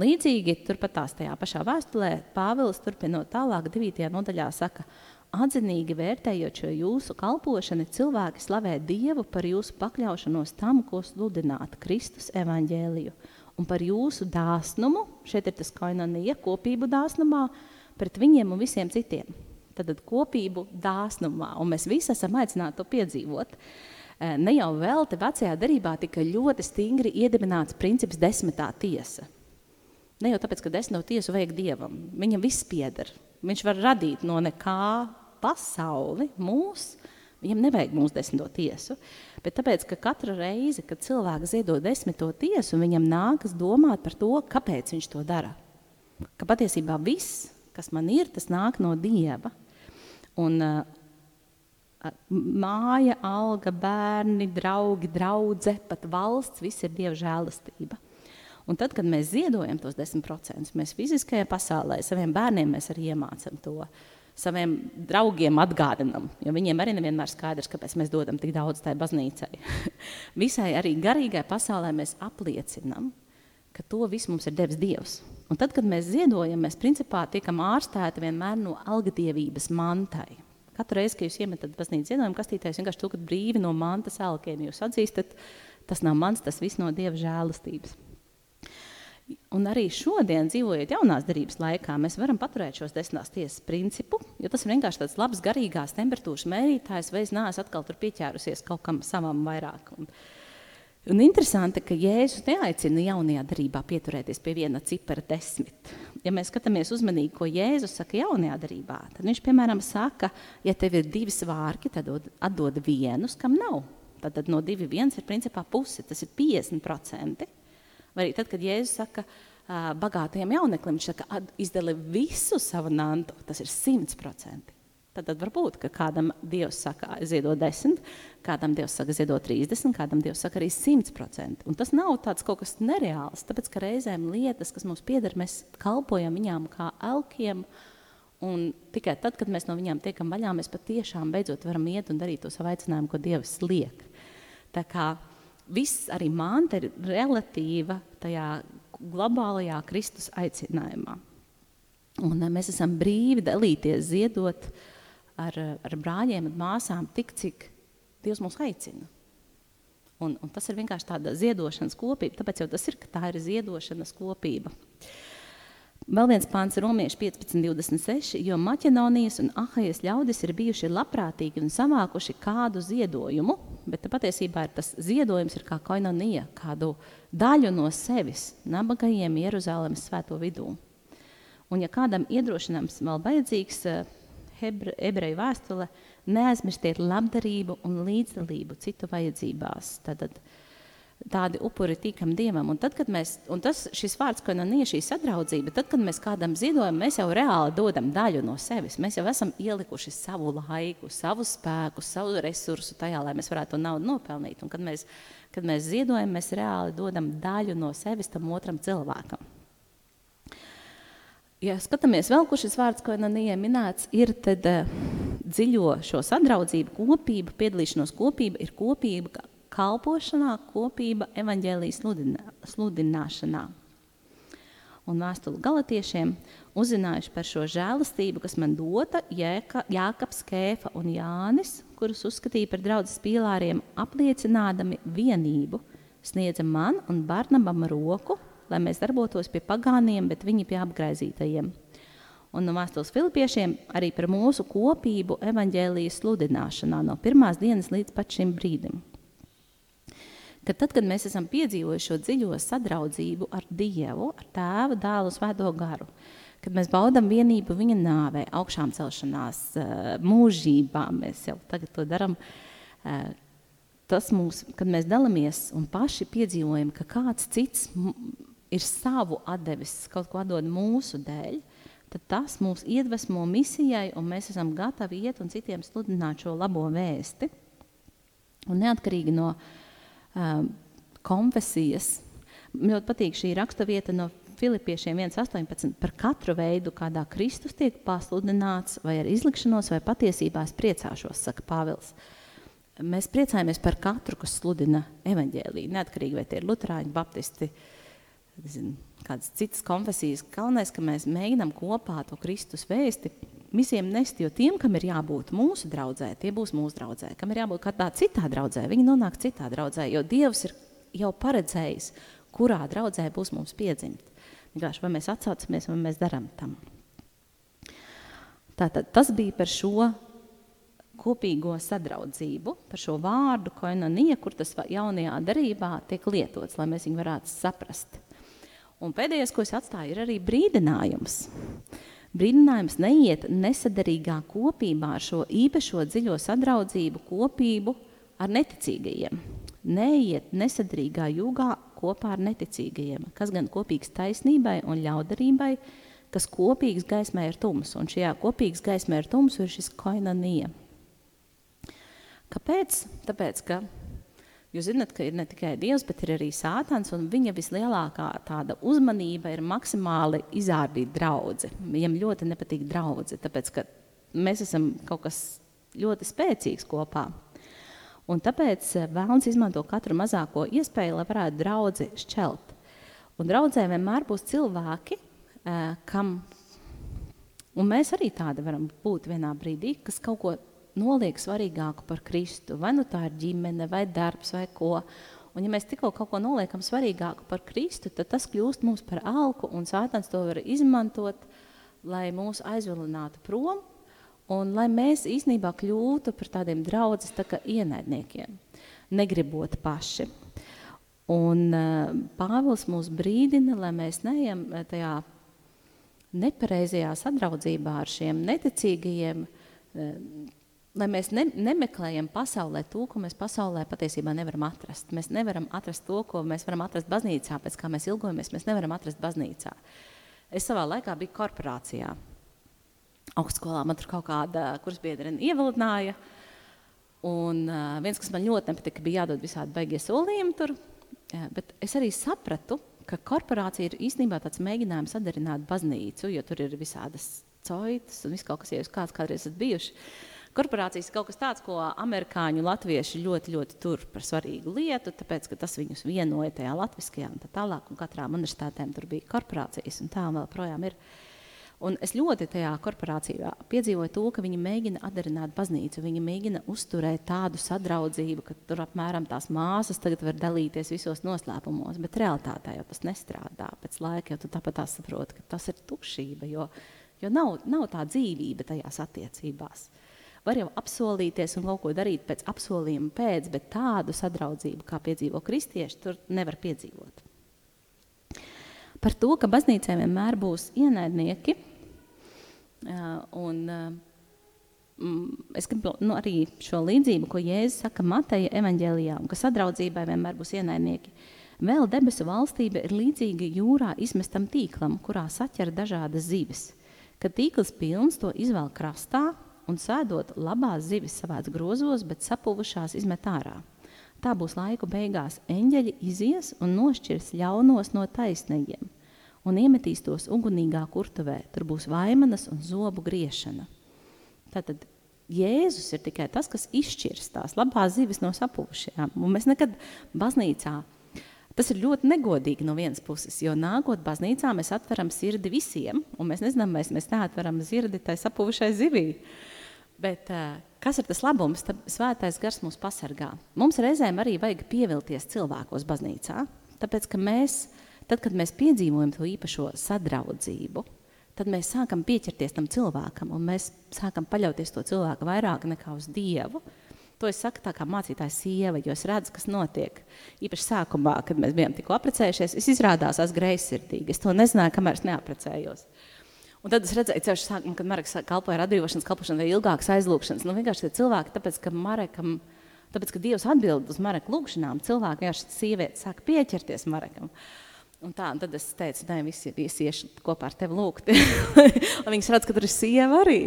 Līdzīgi turpat tās tajā pašā vēstulē Pāvils turpinot tālāk 9. nodaļā saka, atzinīgi vērtējot šo jūsu kalpošanu, cilvēki slavē Dievu par jūsu pakļaušanos tam, ko sludināt Kristus evaņģēliju, un par jūsu dāsnumu, šeit ir tas kainanija, kopību dāsnumā, pret viņiem un visiem citiem. Tad kopību dāsnumā, un mēs visi esam aicināti to piedzīvot. Eh, ne jau vēl te vecajā darībā tika ļoti stingri iedibināts princips desmitā tiesa – Ne jau tāpēc, ka desmito tiesu vajag dievam. Viņam viss pieder. Viņš var radīt no nekā pasauli, mūs. Viņam nevajag mūsu desmito tiesu. Bet tāpēc, ka katru reizi, kad cilvēks ziedo desmito tiesu, viņam nākas domāt par to, kāpēc viņš to dara. Ka patiesībā viss, kas man ir, tas nāk no dieva. Un, uh, māja, alga, bērni, draugi, draudzene, pat valsts, viss ir dieva žēlastība. Un tad, kad mēs ziedojam tos 10%, mēs fiziskajā pasaulē saviem bērniem arī iemācām to. Saviem draugiem atgādinām, jo viņiem arī nevienmēr skaidrs, kāpēc mēs dodam tik daudz tai baznīcai. Visai arī garīgai pasaulē mēs apliecinām, ka to visu mums ir devis Dievs. Un tad, kad mēs ziedojam, mēs principā tiekam ārstēti vienmēr no algadievības mantai. Katru reizi, kad jūs iemetat baznīcas ziedojumu kastītē, jūs vienkārši tulkat brīvi no mantas elkiem. Jūs atzīstat, tas nav mans, tas viss no Dieva žēlastības. Un arī šodien, dzīvojot jaunās darbības laikā, mēs varam paturēt šos desmitās tiesas principu, jo tas ir vienkārši tāds labs garīgās temperatūras mērītājs, vai es neesmu atkal tur pieķērusies kaut kam savam vairāk. Un, un interesanti, ka Jēzus neaicina jaunajā darbā pieturēties pie viena cipara desmit. Ja mēs skatāmies uzmanīgi, ko Jēzus saka jaunajā darbā, tad viņš piemēram saka, ja tev ir divi svārki, tad atdod vienus, kam nav. Tad, tad no divi viens ir principā pusi, tas ir 50%. Vai arī tad, kad Jēzus saka uh, bagātajam jauneklim, viņš saka, izdali visu savu nantu, tas ir simts procenti. Tad, tad var būt, ka kādam Dievs saka, ziedo 10, kādam Dievs saka, ziedo 30, kādam Dievs saka arī 100%. Un tas nav tāds kaut kas nereāls, tāpēc ka reizēm lietas, kas mums pieder, mēs kalpojam viņām kā elkiem, un tikai tad, kad mēs no viņām tiekam vaļā, mēs patiešām beidzot varam iet un darīt to savu aicinājumu, ko Dievs liek. Tā kā viss arī manta ir relatīva tajā globālajā Kristus aicinājumā. Un eh, mēs esam brīvi dalīties, ziedot ar, ar brāļiem un māsām tik, cik Dievs mūs aicina. Un, un tas ir vienkārši tāda ziedošanas kopība, tāpēc jau tas ir, ka tā ir ziedošanas kopība. Uh, Vēl viens pāns ir Romiešu 15,26, jo Maķedonijas un Ahajas ļaudis ir bijuši labprātīgi un savākuši kādu ziedojumu, bet patiesībā tas ziedojums ir kā koinonija, kādu daļu no sevis nabagajiem Jeruzalemes svēto vidū. Un ja kādam iedrošinājums vēl vajadzīgs, hebre, ebreju vēstule, neaizmirstiet labdarību un līdzdalību citu vajadzībās. Tad, tad tādi upuri tīkam Dievam. Un tad, mēs, un tas, šis vārds, ko nav šī sadraudzība, tad, kad mēs kādam ziedojam, mēs jau reāli dodam daļu no sevis. Mēs jau esam ielikuši savu laiku, savu spēku, savu resursu tajā, lai mēs varētu to naudu nopelnīt. Un kad mēs, kad mēs ziedojam, mēs reāli dodam daļu no sevis tam otram cilvēkam. Ja skatāmies vēl, kur šis vārds, ko Nanija minēts, ir tad uh, dziļo šo sadraudzību, kopību, piedalīšanos kopība ir kopība kalpošanā, kopība, evaņģēlijas sludināšanā. Un vēstuli galotiešiem uzzinājuši par šo žēlastību, kas man dota Jēka, Jākaps, Kēfa un Jānis, kurus uzskatīja par draudzes pīlāriem, apliecinādami vienību, sniedza man un Barnabam roku, lai mēs darbotos pie pagāniem, bet viņi pie apgraizītajiem. Un no vēstules filipiešiem arī par mūsu kopību evaņģēlijas sludināšanā no pirmās dienas līdz pat šim brīdim ka tad, kad mēs esam piedzīvojuši šo dziļo sadraudzību ar Dievu, ar Tēvu, Dēlu, Svēto garu, kad mēs baudām vienību viņa nāvē, augšām celšanās, eh, mūžībā, mēs jau tagad to darām. Eh, tas mums, kad mēs dalāmies un paši piedzīvojam, ka kāds cits ir savu atdevis, kaut ko dod mūsu dēļ, tad tas mūs iedvesmo misijai, un mēs esam gatavi iet un citiem sludināt šo labo vēsti. Un neatkarīgi no um, konfesijas. Man ļoti patīk šī raksturvieta no Filipiešiem 1,18 par katru veidu, kādā Kristus tiek pasludināts, vai ar izlikšanos, vai patiesībā es priecāšos, saka Pāvils. Mēs priecājamies par katru, kas sludina evaņģēlīju, neatkarīgi vai tie ir luterāņi, baptisti, zinu, kādas citas konfesijas. Galvenais, ka mēs mēģinām kopā to Kristus vēsti visiem nest, jo tiem, kam ir jābūt mūsu draudzē, tie būs mūsu draudzē. Kam ir jābūt kādā citā draudzē, viņi nonāk citā draudzē, jo Dievs ir jau paredzējis, kurā draudzē būs mums piedzimt. Vienkārši vai mēs atsaucamies, vai mēs darām tam. Tātad tas bija par šo kopīgo sadraudzību, par šo vārdu koinonija, kur tas jaunajā darībā tiek lietots, lai mēs viņu varētu saprast. Un pēdējais, ko es atstāju, ir arī brīdinājums. Brīdinājums neiet nesadarīgā kopībā ar šo īpašo dziļo sadraudzību, kopību ar neticīgajiem. Neiet nesadarīgā jūgā kopā ar neticīgajiem, kas gan kopīgs taisnībai un ļaudarībai, kas kopīgs gaismē ir tums. Un šajā kopīgas gaismē ir tums ir šis koinanija. Kāpēc? Tāpēc, ka Jūs zināt, ka ir ne tikai Dievs, bet ir arī Sātans, un viņa vislielākā tāda uzmanība ir maksimāli izārdīt draudzi. Viņam ļoti nepatīk draudzi, tāpēc, ka mēs esam kaut kas ļoti spēcīgs kopā. Un tāpēc eh, vēlns izmanto katru mazāko iespēju, lai varētu draudzi šķelt. Un draudzē vienmēr būs cilvēki, eh, kam, un mēs arī tādi varam būt vienā brīdī, kas kaut ko noliek svarīgāku par Kristu. Vai nu tā ir ģimene, vai darbs, vai ko. Un ja mēs tikko kaut ko noliekam svarīgāku par Kristu, tad tas kļūst mums par alku, un Sātans to var izmantot, lai mūs aizvilinātu prom, un lai mēs īstenībā kļūtu par tādiem draudzes tā ienaidniekiem, negribot paši. Un uh, Pāvils mūs brīdina, lai mēs neejam eh, tajā nepareizajā sadraudzībā ar šiem neticīgajiem, uh, lai mēs ne, nemeklējam pasaulē to, ko mēs pasaulē patiesībā nevaram atrast. Mēs nevaram atrast to, ko mēs varam atrast baznīcā, pēc kā mēs ilgojamies, mēs nevaram atrast baznīcā. Es savā laikā biju korporācijā. Augstskolā man tur kaut kāda kursbiedrene ievilināja, un viens, kas man ļoti nepatika, bija jādod visādi baigie solījumi tur, bet es arī sapratu, ka korporācija ir īstenībā tāds mēģinājums sadarināt baznīcu, jo tur ir visādas coitas un viss kaut kas, ja jūs kāds kādreiz esat bijuši, uh, Korporācijas ir kaut kas tāds, ko amerikāņu latvieši ļoti, ļoti tur par svarīgu lietu, tāpēc, ka tas viņus vienoja tajā latviskajā un tā tālāk, un katrā universitātēm tur bija korporācijas, un tā vēl projām ir. Un es ļoti tajā korporācijā piedzīvoju to, ka viņi mēģina atdarināt baznīcu. Viņi mēģina uzturēt tādu sadraudzību, ka tur apmēram tās māsas tagad var dalīties visos noslēpumos, bet realitātē jau tas nestrādā. Pēc laika jau tu tāpat tā saproti, ka tas ir tukšība, jo, jo nav, nav tā dzīvība tajās attiecībās. Var jau apsolīties un kaut ko darīt pēc apsolījuma pēc, bet tādu sadraudzību, kā piedzīvo kristieši, tur nevar piedzīvot. Par to, ka baznīcē vienmēr būs ienaidnieki, un es gribu nu, arī šo līdzību, ko Jēzus saka Mateja evaņģēlijā, un ka sadraudzībai vienmēr būs ienaidnieki. Vēl debesu valstība ir līdzīga jūrā izmestam tīklam, kurā saķer dažādas zivis. Kad tīkls pilns, to izvēl krastā, un sēdot labās zivis savāc grozos, bet sapuvušās izmet ārā. Tā būs laiku beigās eņģeļi izies un nošķirs ļaunos no taisnajiem un iemetīs tos ugunīgā kurtuvē. Tur būs vaimanas un zobu griešana. Tātad Jēzus ir tikai tas, kas izšķirs tās labās zivis no sapuvušajām. Un mēs nekad baznīcā Tas ir ļoti negodīgi no vienas puses, jo nākot baznīcā mēs atveram sirdi visiem, un mēs nezinām, mēs, mēs neatveram sirdi tai sapuvušai zivī. Bet, uh, kas ir tas labums? Tad svētais gars mūs pasargā. Mums reizēm arī vajag pievilties cilvēkos baznīcā, tāpēc, ka mēs, tad, kad mēs piedzīvojam to īpašo sadraudzību, tad mēs sākam pieķerties tam cilvēkam, un mēs sākam paļauties to cilvēku vairāk nekā uz Dievu. To es saku tā kā mācītājs sieva, jo es redzu, kas notiek. Īpaši sākumā, kad mēs bijām tikko apprecējušies, es izrādās esmu greizsirdīga. Es to nezināju, kamēr es neapprecējos. Un tad es redzēju, ceļš sākumā, kad Mareks kalpoja radīšanas, kalpošana vai ilgākas aizlūkšanas. Nu, vienkārši tie cilvēki, tāpēc, ka Marekam, tāpēc, ka Dievs atbild uz Mareka lūkšanām, cilvēki vienkārši sievietes sāk pieķerties Marekam. Un tā, un tad es teicu, nē, visi, visi iešu kopā ar tevi lūgt. viņas redz, ka tur ir sieva arī.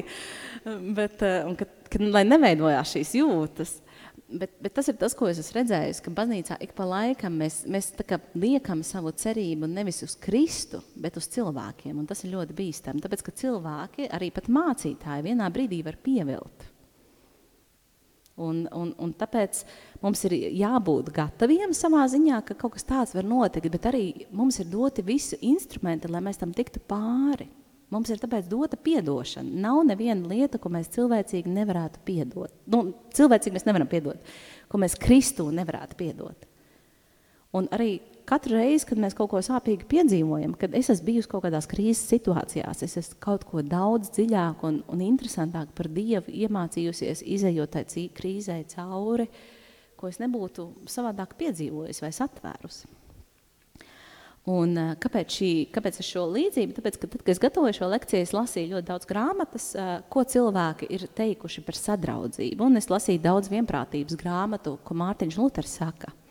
Bet, eh, un ka, ka, lai neveidojās šīs jūtas. Bet, bet tas ir tas, ko es esmu redzējis, ka baznīcā ik pa laikam mēs, mēs liekam savu cerību nevis uz Kristu, bet uz cilvēkiem. Tas ir ļoti bīstami, tāpēc ka cilvēki, arī mācītāji, vienā brīdī var pievilt. Un, un, un tāpēc mums ir jābūt gataviem savā ziņā, ka kaut kas tāds var notikt, bet arī mums ir doti visi instrumenti, lai mēs tam tiktu pāri. Mums ir tāpēc dota piedošana. Nav neviena lieta, ko mēs cilvēcīgi nevarētu piedot. Nu, cilvēcīgi mēs nevaram piedot, ko mēs Kristū nevarētu piedot. Un arī katru reizi, kad mēs kaut ko sāpīgi piedzīvojam, kad es esmu bijusi kaut kādās krīzes situācijās, es esmu kaut ko daudz dziļāk un, un interesantāk par Dievu iemācījusies, izējot tai krīzē cauri, ko es nebūtu savādāk piedzīvojusi vai satvērusi. Un, eh, kāpēc, šī, kāpēc es šo līdzību? Tāpēc, ka tad, kad es gatavoju šo lekciju, es lasīju ļoti daudz grāmatas, eh, ko cilvēki ir teikuši par sadraudzību. Un es lasīju daudz vienprātības grāmatu, ko Mārtiņš Luters saka –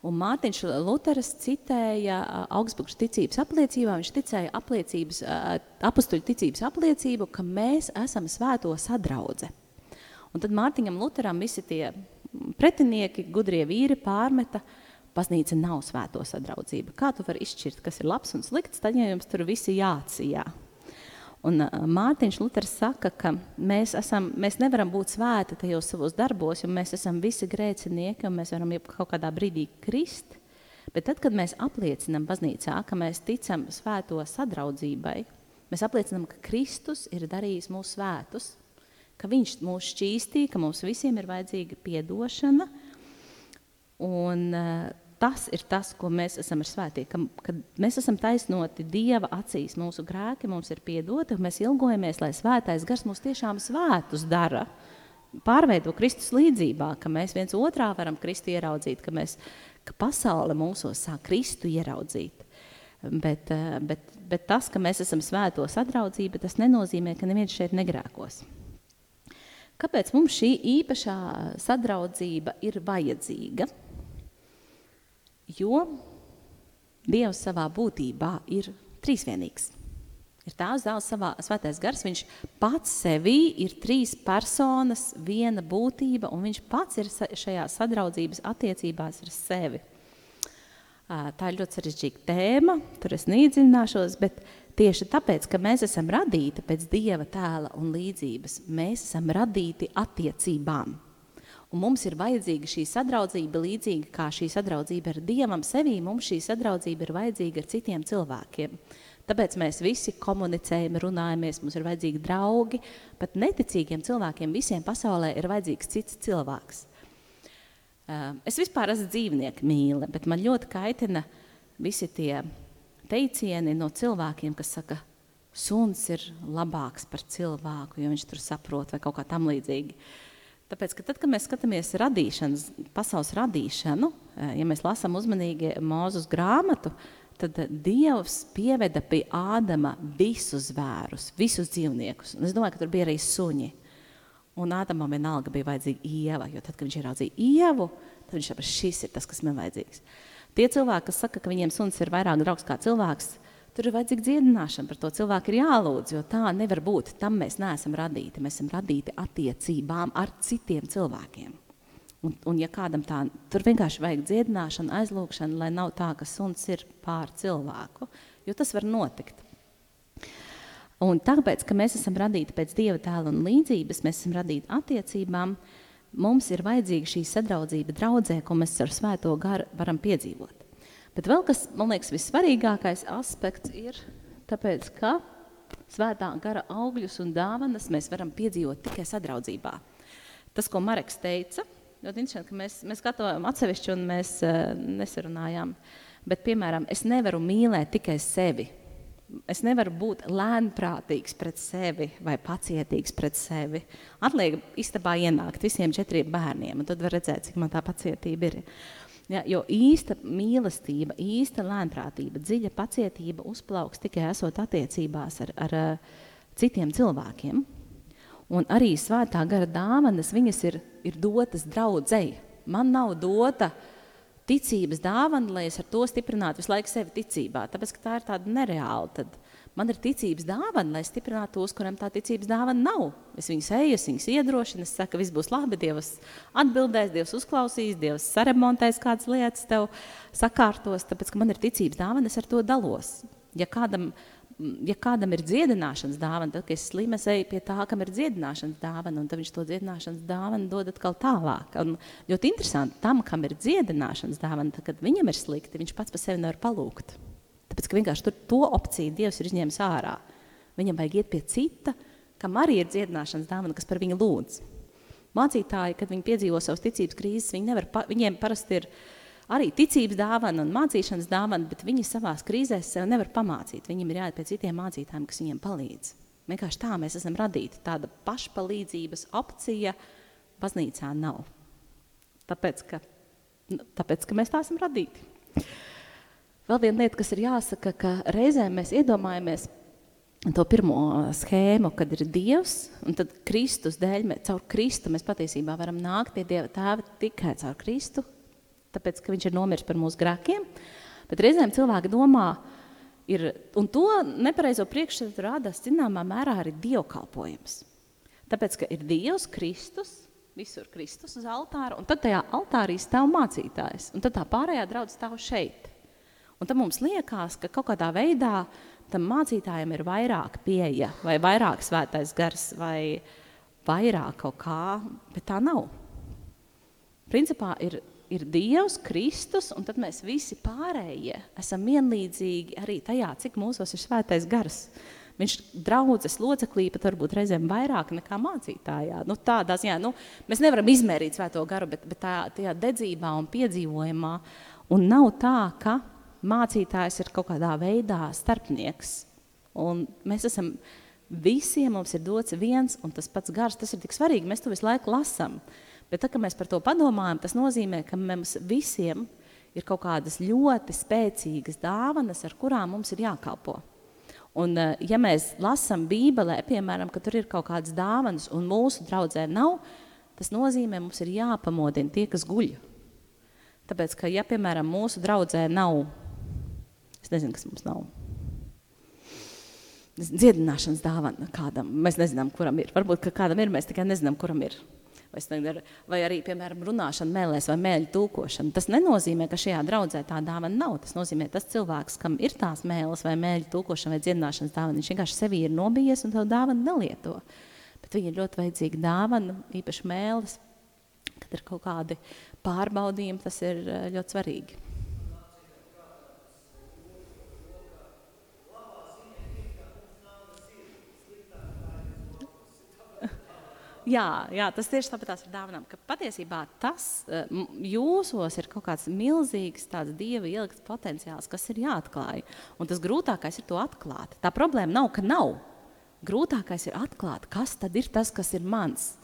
Un Mārtiņš Luteris citēja Augsburgas ticības apliecībā, viņš ticēja apliecības, apustuļu ticības apliecību, ka mēs esam svēto sadraudze. Un tad Mārtiņam Luteram visi tie pretinieki, gudrie vīri pārmeta, baznīca nav svēto sadraudzība. Kā tu vari izšķirt, kas ir labs un slikts, tad ja jums tur visi jācijā. Un Mārtiņš Luters saka, ka mēs, esam, mēs nevaram būt svēti tajos savos darbos, jo mēs esam visi grēcinieki un mēs varam kaut kādā brīdī krist. Bet tad, kad mēs apliecinām baznīcā, ka mēs ticam svēto sadraudzībai, mēs apliecinām, ka Kristus ir darījis mūsu svētus, ka viņš mūs šķīstīja, ka mums visiem ir vajadzīga piedošana. Un, uh, tas ir tas, ko mēs esam ar svētī, ka, kad mēs esam taisnoti Dieva acīs, mūsu grēki mums ir piedoti, un mēs ilgojamies, lai svētais gars mūs tiešām svētus dara, pārveido Kristus līdzībā, ka mēs viens otrā varam Kristu ieraudzīt, ka, mēs, ka pasaule mūsos sāk Kristu ieraudzīt. Bet, eh, bet, bet tas, ka mēs esam svēto sadraudzība, tas nenozīmē, ka neviens šeit negrēkos. Kāpēc mums šī īpašā sadraudzība ir vajadzīga? Jo Dievs savā būtībā ir trīsvienīgs. Ir tās dēls savā svētais gars, viņš pats sevī ir trīs personas, viena būtība, un viņš pats ir šajā sadraudzības attiecībās ar sevi. Tā ir ļoti sarežģīta tēma, tur es neiedziļināšos, bet tieši tāpēc, ka mēs esam radīti pēc Dieva tēla un līdzības, mēs esam radīti attiecībām. Un mums ir vajadzīga šī sadraudzība, līdzīga kā šī sadraudzība ar Dievam sevī, mums šī sadraudzība ir vajadzīga ar citiem cilvēkiem. Tāpēc mēs visi komunicējam, runājamies, mums ir vajadzīgi draugi, pat neticīgiem cilvēkiem visiem pasaulē ir vajadzīgs cits cilvēks. Es vispār esmu dzīvnieku mīle, bet man ļoti kaitina visi tie teicieni no cilvēkiem, kas saka, suns ir labāks par cilvēku, jo viņš tur saprot vai kaut kā tam līdzīgi. Uh, Tāpēc, ka tad, kad mēs skatāmies radīšanas, pasaules radīšanu, eh, ja mēs lasām uzmanīgi mūzus grāmatu, tad Dievs pieveda pie Ādama visus zvērus, visus dzīvniekus. Un es domāju, ka tur bija arī suņi. Un Ādamam vienalga bija vajadzīga ieva, jo tad, kad viņš ieraudzīja ievu, tad viņš saprata, šis ir tas, kas man vajadzīgs. Tie cilvēki, kas saka, ka viņiem suns ir vairāk draugs kā cilvēks, Tur ir vajadzīga dziedināšana, par to cilvēku ir jālūdz, jo tā nevar būt. Tam mēs neesam radīti. Mēs esam radīti attiecībām ar citiem cilvēkiem. Un, un ja kādam tā, tur vienkārši vajag dziedināšanu, aizlūgšanu, lai nav tā, ka suns ir pār cilvēku, jo tas var notikt. Un tāpēc, ka mēs esam radīti pēc Dieva tēla un līdzības, mēs esam radīti attiecībām, mums ir vajadzīga šī sadraudzība draudzē, ko mēs ar svēto garu varam piedzīvot. Bet vēl kas, man liekas, vissvarīgākais aspekts ir tāpēc, ka svētā gara augļus un dāvanas mēs varam piedzīvot tikai sadraudzībā. Tas, ko Mareks teica, ļoti interesanti, ka mēs, mēs gatavojam atsevišķi un mēs uh, nesarunājām. Bet, piemēram, es nevaru mīlēt tikai sevi. Es nevaru būt lēnprātīgs pret sevi vai pacietīgs pret sevi. Atliek istabā ienākt visiem četriem bērniem, un tad var redzēt, cik man tā pacietība ir. Ja, jo īsta mīlestība, īsta lēnprātība, dziļa pacietība uzplauks tikai esot attiecībās ar, ar citiem cilvēkiem. Un arī svētā gara dāvanas, viņas ir, ir dotas draudzēji. Man nav dota ticības dāvana, lai es ar to stiprinātu visu laiku sevi ticībā, tāpēc, ka tā ir tāda nereāla. Tad, Man ir ticības dāvana, lai stiprinātu tos, kuriem tā ticības dāvana nav. Es viņus eju, es viņus iedrošinu, es saku, viss būs labi, Dievs atbildēs, Dievs uzklausīs, Dievs saremontēs kādas lietas, tev sakārtos, tāpēc, ka man ir ticības dāvana, es ar to dalos. Ja kādam ja kādam ir dziedināšanas dāvana, tad, es slimu, eju pie tā, kam ir dziedināšanas dāvana, un viņš to dziedināšanas dāvanu dod atkal tālāk. Un ļoti interesanti, tam, kam ir dziedināšanas dāvana, tad, kad viņam ir slikti, viņš pats par sevi nevar palūgt. Tāpēc, ka vienkārši tur to opciju Dievs ir izņēmis ārā. Viņam vajag iet pie cita, kam arī ir dziedināšanas dāvana, kas par viņu lūdz. Mācītāji, kad viņi piedzīvo savas ticības krīzes, viņi nevar, pa, viņiem parasti ir arī ticības dāvana un mācīšanas dāvana, bet viņi savā krīzēs sev nevar pamācīt. Viņiem ir jāiet pie citiem mācītājiem, kas viņiem palīdz. Vienkārši tā mēs esam radīti. Tāda pašpalīdzības opcija baznīcā nav. Tāpēc, ka, tāpēc, ka mēs tā esam radīti. Vēl viena lieta, kas ir jāsaka, ka reizēm mēs iedomājamies to pirmo schēmu, kad ir Dievs, un tad Kristus dēļ, mēs, caur Kristu mēs patiesībā varam nākt pie Dieva tēva tikai caur Kristu, tāpēc, ka viņš ir nomiris par mūsu grēkiem. Bet reizēm cilvēki domā, ir, un to nepareizo priekšstatu rada zināmā mērā arī dievkalpojums. Tāpēc, ka ir Dievs Kristus, visur Kristus uz altāra, un tad tajā altārī stāv mācītājs, un tad tā pārējā draudz stāv šeit. Un tad mums liekas, ka kaut kādā veidā tam mācītājiem ir vairāk pieeja, vai vairāk svētais gars, vai vairāk kaut kā, bet tā nav. Principā ir ir Dievs, Kristus, un tad mēs visi pārējie esam vienlīdzīgi arī tajā, cik mūsos ir svētais gars. Viņš draudzes loceklī pat varbūt reizēm vairāk nekā mācītājā. Nu, tādā ziņā, nu, mēs nevaram izmērīt svēto garu, bet, bet tā, tajā dedzībā un piedzīvojumā. Un nav tā, ka mācītājs ir kaut kādā veidā starpnieks. Un mēs esam, visiem mums ir dots viens un tas pats gars, tas ir tik svarīgi, mēs to visu laiku lasam. Uh, Bet, tā, kad mēs par to padomājam, tas nozīmē, ka mums visiem ir kaut kādas ļoti spēcīgas dāvanas, ar kurām mums ir jākalpo. Un, eh, ja mēs lasām Bībelē, piemēram, ka tur ir kaut kādas dāvanas, un mūsu draudzē nav, tas nozīmē, ka mums ir jāpamodina tie, kas guļ. Tāpēc, ka, ja, piemēram, mūsu draudzē nav, es nezinu, kas mums nav, dziedināšanas dāvana kādam, mēs nezinām, kuram ir. Varbūt, ka kādam ir, mēs tikai nezinām, kuram ir vai, arī, piemēram, runāšana mēlēs vai mēļu tulkošana. Tas nenozīmē, ka šajā draudzē tā dāvana nav. Tas nozīmē, tas cilvēks, kam ir tās mēles vai mēļu tulkošana vai dziedināšanas dāvana, viņš vienkārši sevi ir nobijies un to dāvanu nelieto. Bet viņa ir ļoti vajadzīga dāvana, īpaši mēles, kad ir kaut kādi pārbaudījumi, tas ir eh, ļoti svarīgi. Jā, jā, tas tieši tāpat ir dāvanām, ka patiesībā tas eh, jūsos ir kaut kāds milzīgs tāds dieva ielikts potenciāls, kas ir jāatklāj. Un tas grūtākais ir to atklāt. Tā problēma nav, ka nav. Grūtākais ir atklāt, kas tad ir tas, kas ir mans.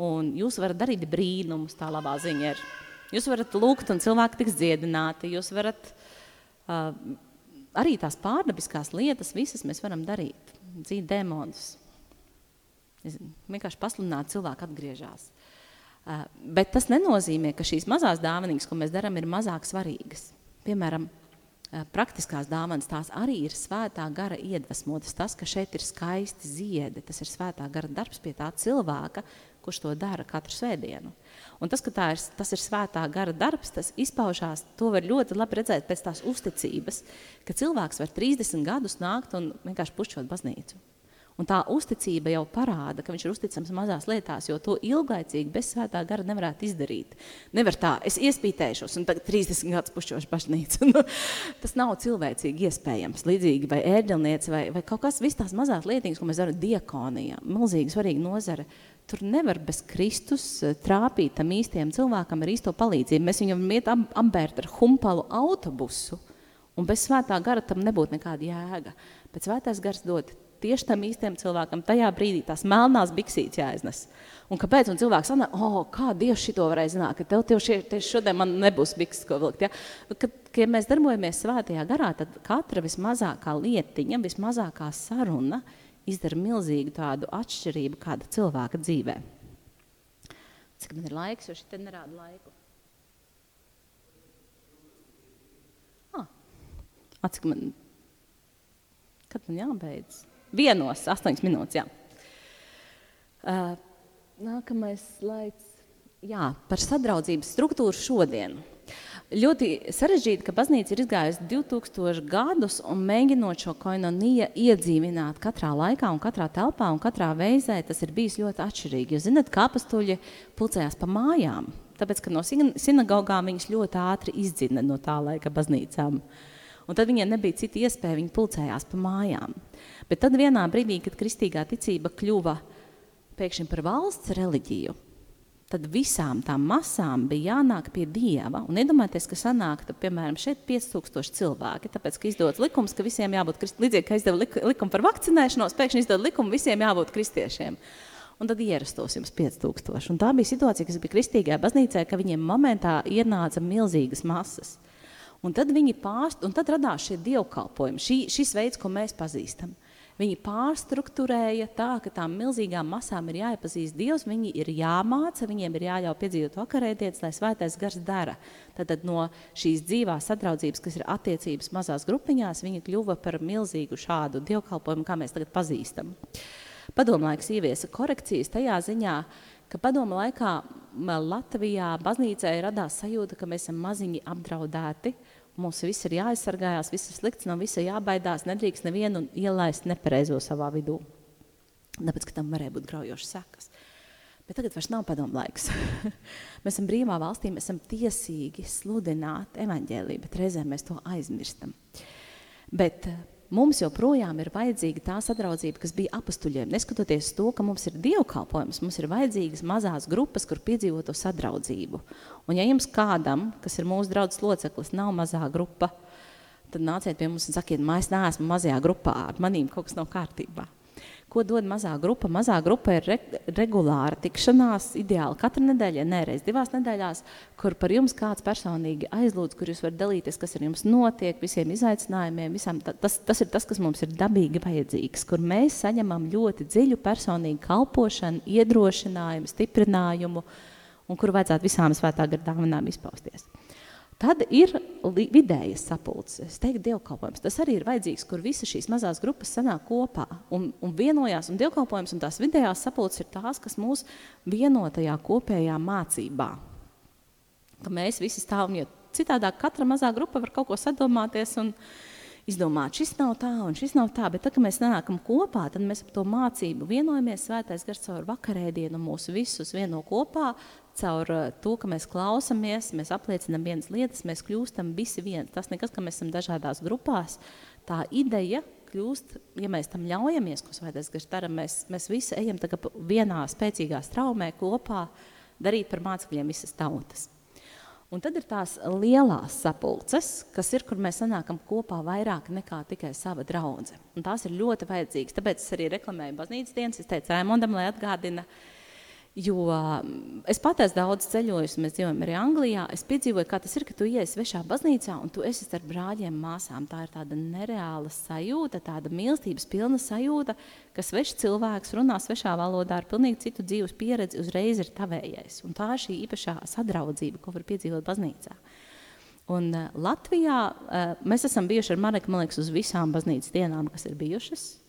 Un jūs varat darīt brīnumus, tā labā ziņa ir. Jūs varat lūgt, un cilvēki tiks dziedināti. Jūs varat uh, arī tās pārdabiskās lietas, visas mēs varam darīt. Dzīt demonus, vienkārši pasludināt, cilvēki atgriežas. Uh, bet tas nenozīmē, ka šīs mazās dāvanas, ko mēs darām, ir mazāk svarīgas. Piemēram, uh, praktiskās dāvanas tās arī ir svētā gara iedvesmotas. Tas, ka šeit ir skaisti ziedi, tas ir svētā gara darbs pie tā cilvēka, kurš to dara katru svētdienu. Un tas, ka ir, tas ir svētā gara darbs, tas izpaužās, to var ļoti labi redzēt pēc tās uzticības, ka cilvēks var 30 gadus nākt un vienkārši pušķot baznīcu. Un tā uzticība jau parāda, ka viņš ir uzticams mazās lietās, jo to ilgaicīgi bez svētā gara nevarētu izdarīt. Nevar tā, es iespītēšos un tagad 30 gadus pušķošu baznīcu. Nu, tas nav cilvēcīgi iespējams. Līdzīgi vai ēģelniece vai, vai kaut kas, viss tās mazās lietiņas, ko mēs darām diekonijā, milzīgi svarīga nozare. Tur nevar bez Kristus eh, trāpīt tam īstiem cilvēkam ar īsto palīdzību. Mēs viņam iet ambērt ar humpalu autobusu, un bez svētā gara tam nebūtu nekāda jēga. Bet svētais gars dod tieši tam īstam cilvēkam tajā brīdī tās melnās biksītes jāiznes. Un kāpēc? Un cilvēks sanā, oh, kā Dievs šito varēja zināt, ka tev tieši, tieši šodien man nebūs bikses, ko vilkt. Ja? Kad, kad mēs darbojamies svētajā garā, tad katra vismazākā lietiņa, vismazākā saruna izdara milzīgu tādu atšķirību kāda cilvēka dzīvē. Cik man ir laiks, jo šī te nerāda laiku. Ah, cik man, kad man jābeidz? Vienos, astoņas minūtes, jā. Uh, nākamais slaids. Jā, par sadraudzības struktūru šodien. Ļoti sarežģīti, ka baznīca ir izgājusi 2000 gadus un mēģinot šo koinoniju iedzīvināt katrā laikā un katrā telpā un katrā veizē, tas ir bijis ļoti atšķirīgi. Jūs zināt, kā apastuļi pulcējās pa mājām, tāpēc, ka no sinagogām viņas ļoti ātri izdzina no tā laika baznīcām. Un tad viņiem nebija cita iespēja, viņi pulcējās pa mājām. Bet tad vienā brīdī, kad kristīgā ticība kļuva pēkšņi par valsts reliģiju, tad visām tām masām bija jānāk pie Dieva. Un iedomājieties, ka sanāktu, piemēram, šeit 5000 cilvēki, tāpēc, ka izdodas likums, ka visiem jābūt, līdzīgi, ka izdeva likumu par vakcinēšanos, pēkšņi izdod likumu, visiem jābūt kristiešiem. Un tad ierastos jums 5000. Un tā bija situācija, kas bija kristīgajā baznīcā, ka viņiem momentā ienāca milzīgas masas. Un tad viņi pārst, un tad radās šie dievkalpojumi, šī, šis veids, ko mēs pazīstam. Viņi pārstruktūrēja tā, ka tām milzīgām masām ir jāiepazīst Dievs, viņi ir jāmāca, viņiem ir jāļauj piedzīvot vakarēdienas, lai svētais gars dara. Tad no šīs dzīvās sadraudzības, kas ir attiecības mazās grupiņās, viņi kļuva par milzīgu šādu dievkalpojumu, kā mēs tagad pazīstam. Padomlaiks ieviesa korekcijas tajā ziņā, ka padoma laikā Latvijā baznīcai radās sajūta, ka mēs esam maziņi apdraudēti, Mums viss ir jāaizsargājās, viss ir slikts, no visa jābaidās, nedrīkst nevienu ielaist nepareizo savā vidū. Tāpēc, ka tam varēja būt graujošas sekas. Bet tagad vairs nav padomu laiks. mēs esam brīvā valstī, mēs esam tiesīgi sludināt evaņģēliju, bet reizēm mēs to aizmirstam. Bet mums joprojām ir vajadzīga tā sadraudzība, kas bija apstuļiem. Neskatoties to, ka mums ir dievkalpojums, mums ir vajadzīgas mazās grupas, kur piedzīvot to sadraudzību. Un ja jums kādam, kas ir mūsu draudzes loceklis, nav mazā grupa, tad nāciet pie mums un sakiet, mēs neesmu mazajā grupā, ar manīm kaut kas nav kārtībā. Ko dod mazā grupa? Mazā grupa ir re, regulāra tikšanās, ideāli katru nedēļu, ja nereiz divās nedēļās, kur par jums kāds personīgi aizlūdz, kur jūs varat dalīties, kas ar jums notiek, visiem izaicinājumiem, visam, tas, tas ir tas, kas mums ir dabīgi vajadzīgs, kur mēs saņemam ļoti dziļu personīgu kalpošanu, iedrošinājumu, stiprinājumu, un kur vajadzētu visām svētā gara dāvanām izpausties. Tad ir vidējas sapulces, es teiktu, dievkalpojums. Tas arī ir vajadzīgs, kur visas šīs mazās grupas sanāk kopā un, un vienojās. Un dievkalpojums un tās vidējās sapulces ir tās, kas mūs vienotajā kopējā mācībā. Ka mēs visi stāvam, jo citādāk katra mazā grupa var kaut ko sadomāties un izdomāt, šis nav tā un šis nav tā, bet tad, kad mēs nākam kopā, tad mēs par to mācību vienojamies, svētais gars caur vakarēdienu mūs visus vieno kopā, caur eh, to, ka mēs klausāmies, mēs apliecinām vienas lietas, mēs kļūstam visi viens. Tas nekas, ka mēs esam dažādās grupās. Tā ideja kļūst, ja mēs tam ļaujamies, ko svētais gars dara, mēs, mēs visi ejam vienā spēcīgā straumē kopā darīt par mācekļiem visas tautas. Un tad ir tās lielās sapulces, kas ir, kur mēs sanākam kopā vairāk nekā tikai sava draudze. Un tās ir ļoti vajadzīgas. Tāpēc es arī reklamēju baznīcas dienas. Es teicu Raimondam, lai atgādina, uh, Jo mm, es pat esmu daudz ceļojusi, mēs dzīvojam arī Anglijā. Es piedzīvoju, kā tas ir, ka tu ienāc svešā baznīcā un tu esi starp brāļiem, māsām. Tā ir tāda nereāla sajūta, tāda mīlestības pilna sajūta, ka svešs cilvēks runā svešā valodā ar pilnīgi citu dzīves pieredzi, uzreiz ir tavējais. Un tā ir šī īpašā sadraudzība, ko var piedzīvot baznīcā. Un uh, Latvijā uh, mēs esam bijuši ar Mareku, man liekas, uz visām baznīcas dienām, kas ir bijušas.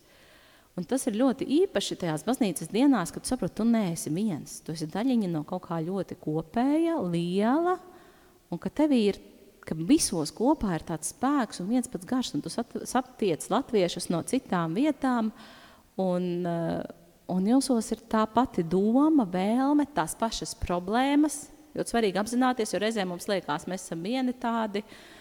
Un tas ir ļoti īpaši tajās baznīcas dienās, kad tu saproti, tu neesi viens. Tu esi daļiņa no kaut kā ļoti kopēja, liela, un ka tev ir, ka visos kopā ir tāds spēks un viens pats garš, un tu satiec latviešus no citām vietām, un, eh, un jūsos ir tā pati doma, vēlme, tās pašas problēmas. Ļoti svarīgi apzināties, jo reizēm mums liekas, mēs esam vieni tādi, uh,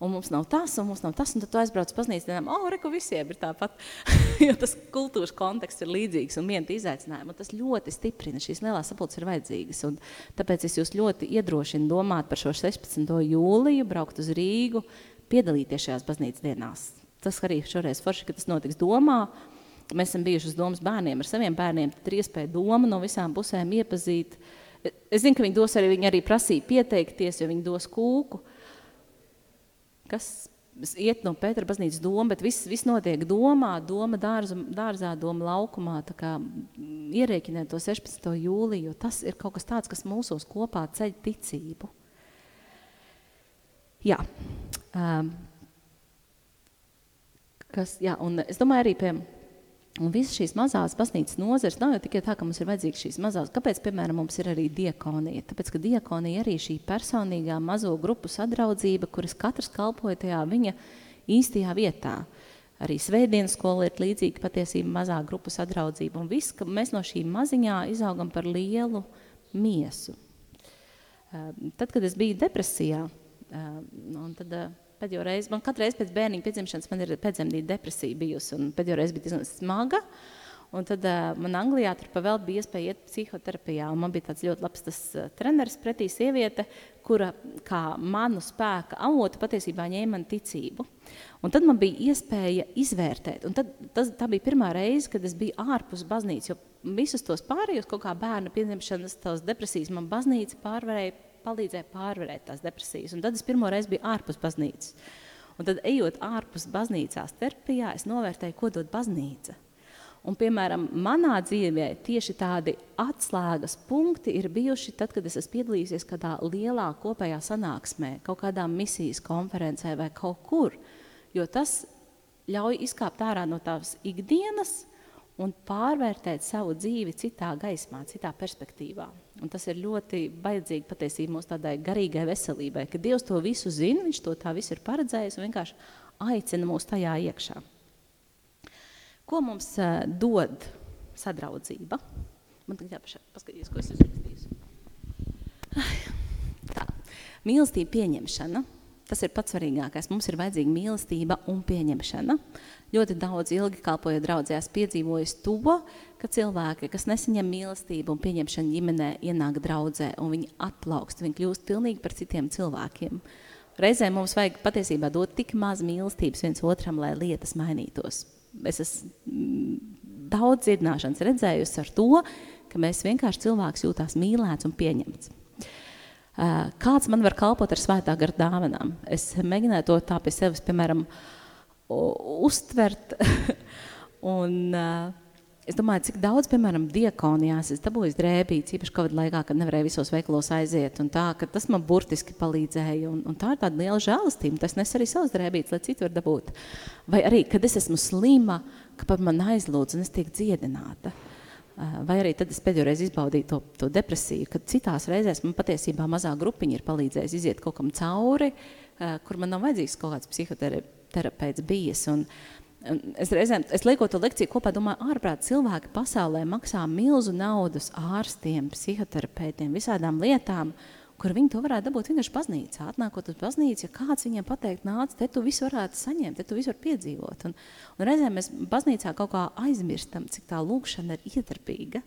un mums nav tas, un mums nav tas, un tad tu aizbrauc uz baznīcu, un oh, reku visiem ir tāpat, jo tas kultūras konteksts ir līdzīgs un viena izaicinājuma, un tas ļoti stiprina, šīs lielās sapulces ir vajadzīgas, un tāpēc es jūs ļoti iedrošinu domāt par šo 16. jūliju, braukt uz Rīgu, piedalīties šajās baznīcas dienās. Tas arī šoreiz forši, ka tas notiks domā, mēs esam bijuši uz domas bērniem, ar saviem bērniem, tad ir iespēja doma no visām pusēm iepazīt. Es zinu, ka viņi dos arī, viņi arī prasīja pieteikties, jo viņi dos kūku, kas iet no Pētera baznīcas doma, bet viss, viss notiek domā, doma dārza, dārzā, doma laukumā, tā kā ierēķinēt to 16. jūliju, jo tas ir kaut kas tāds, kas mūsos kopā ceļ ticību. Jā. Um, kas, jā, un es domāju arī pie Un visas šīs mazās baznīcas nozares nav jau tikai tā, ka mums ir vajadzīgas šīs mazās. Kāpēc, piemēram, mums ir arī diekonija? Tāpēc, ka diekonija arī šī personīgā mazo grupu sadraudzība, kuras katrs kalpoja tajā viņa īstajā vietā. Arī svētdienas skola ir līdzīga patiesība mazā grupu sadraudzība. Un viss, ka mēs no šī maziņā izaugam par lielu miesu. Tad, kad es biju depresijā, un tad pēdējo reizi, man katru reizi pēc bērniņa piedzimšanas man ir pēcdzemdīta depresija bijusi, un pēdējo reizi bija diezgan smaga, un tad uh, man Anglijā tur pavēl bija iespēja iet psihoterapijā, un man bija tāds ļoti labs tas uh, treneris pretī sieviete, kura kā manu spēka avotu patiesībā ņēma man ticību. Un tad man bija iespēja izvērtēt, un tad, tas, tā bija pirmā reize, kad es biju ārpus baznīcas, jo visus tos pārējos kaut kā bērna pieņemšanas, tās depresijas man baznīca pārvarēja palīdzēja pārvarēt tās depresijas. Un tad es pirmo reizi biju ārpus baznīcas. Un tad, ejot ārpus baznīcās terapijā, es novērtēju, ko dod baznīca. Un, piemēram, manā dzīvē tieši tādi atslēgas punkti ir bijuši tad, kad es esmu piedalījusies kādā lielā kopējā sanāksmē, kaut kādā misijas konferencē vai kaut kur. Jo tas ļauj izkāpt ārā no tās ikdienas un pārvērtēt savu dzīvi citā gaismā, citā perspektīvā. Un tas ir ļoti vajadzīgi patiesībā mūsu tādai garīgai veselībai, ka Dievs to visu zina, Viņš to tā visu ir paredzējis un vienkārši aicina mūs tajā iekšā. Ko mums uh, dod sadraudzība? Man tagad jāpaskatīs, ko es esmu rakstījis. Mīlestība pieņemšana. Tas ir pats svarīgākais. Mums ir vajadzīga mīlestība un pieņemšana. Ļoti daudz ilgi kalpojot draudzēs piedzīvojis to, ka cilvēki, kas nesaņem mīlestību un pieņemšanu ģimenē, ienāk draudzē un viņi atplaukst, viņi kļūst pilnīgi par citiem cilvēkiem. Reizē mums vajag patiesībā dot tik maz mīlestības viens otram, lai lietas mainītos. Es esmu mm, daudz dziedināšanas redzējusi ar to, ka mēs vienkārši cilvēks jūtās mīlēts un pieņemts. Kāds man var kalpot ar svētā gara dāvanām? Es mēģināju to tā pie sevis, piemēram, uztvert. un, es domāju, cik daudz, piemēram, diekonijās es dabūju drēbītes, īpaši Covid laikā, kad nevarēju visos veikalos aiziet. Tā, tas man burtiski palīdzēja. Un, un tā ir tāda liela žēlastība. Tas nes arī savas drēbītes, lai citu var dabūt. Vai arī, kad es esmu slima, ka par man aizlūdz un es tiek dziedināta. Eh, vai arī tad es pēdējo reizi izbaudīju to, to depresiju, kad citās reizēs man patiesībā mazā grupiņa ir palīdzējusi iziet kaut kam cauri, eh, kur man nav vajadzīgs kaut kāds psihoterapeits bijis. Un, Es reizēm, es liekot to lekciju kopā, domāju, ārprāt cilvēki pasaulē maksā milzu naudas ārstiem, psihoterapeitiem, visādām lietām, kur viņi to varētu dabūt vienkārši baznīcā. Atnākot uz baznīcu, ja kāds viņiem pateikt, nāc, te tu visu varētu saņemt, te tu visu var piedzīvot. Un, un reizēm mēs baznīcā kaut kā aizmirstam, cik tā lūkšana ir ietarpīga,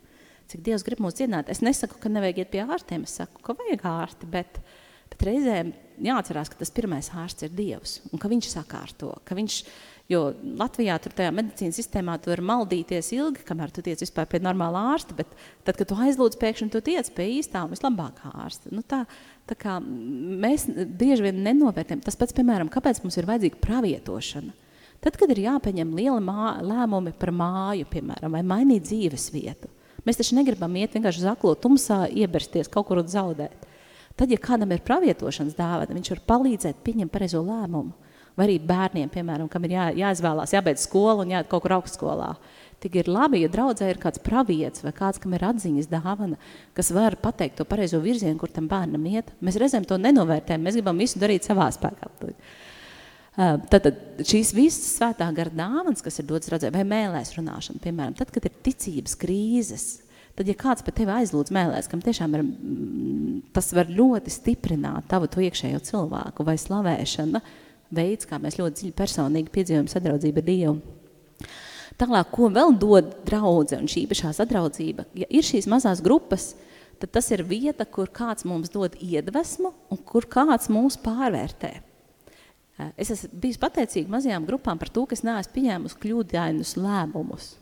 cik Dievs grib mūs dziedināt. Es nesaku, ka nevajag iet pie ārstiem, es saku, ka vajag ārsti, bet, bet reizēm jāatcerās, ka tas pirmais ārsts ir Dievs un ka viņš sakārto, ka viņš Jo Latvijā tur tajā medicīnas sistēmā tu vari maldīties ilgi, kamēr tu tiec vispār pie normāla ārsta, bet tad, kad tu aizlūdz pēkšņi, tu tiec pie īstā un vislabākā ārsta. Nu, tā, tā kā mēs bieži vien nenovērtējam. Tas pats, piemēram, kāpēc mums ir vajadzīga pravietošana? Tad, kad ir jāpieņem liela mā, lēmumi par māju, piemēram, vai mainīt dzīves vietu, mēs taču negribam iet vienkārši zaklo tumsā, iebersties kaut kur un zaudēt. Tad, ja kādam ir pravietošanas dāvana, viņš var palīdzēt pieņemt pareizo lēmumu vai arī bērniem, piemēram, kam ir jā, jāizvēlās, jābeidz skolu un jāiet kaut kur augstskolā. Tik ir labi, ja draudzē ir kāds pravietis vai kāds, kam ir atziņas dāvana, kas var pateikt to pareizo virzienu, kur tam bērnam iet. Mēs reizēm to nenovērtējam, mēs gribam visu darīt savā spēkā. Tad šīs visas svētā gara dāvanas, kas ir dotas redzē, vai mēlēs runāšana, piemēram, tad, kad ir ticības krīzes, tad, ja kāds par tevi aizlūdz mēlēs, kam tiešām ir, tas var ļoti stiprināt tavu to iekšējo cilvēku vai slavēšana, veids, kā mēs ļoti dziļi personīgi piedzīvojam sadraudzību ar Dievu. Tālāk, ko vēl dod draudze un šī īpašā sadraudzība? Ja ir šīs mazās grupas, tad tas ir vieta, kur kāds mums dod iedvesmu un kur kāds mūs pārvērtē. Es esmu bijis pateicīga mazajām grupām par to, ka es neesmu pieņēmusi kļūdainus lēmumus.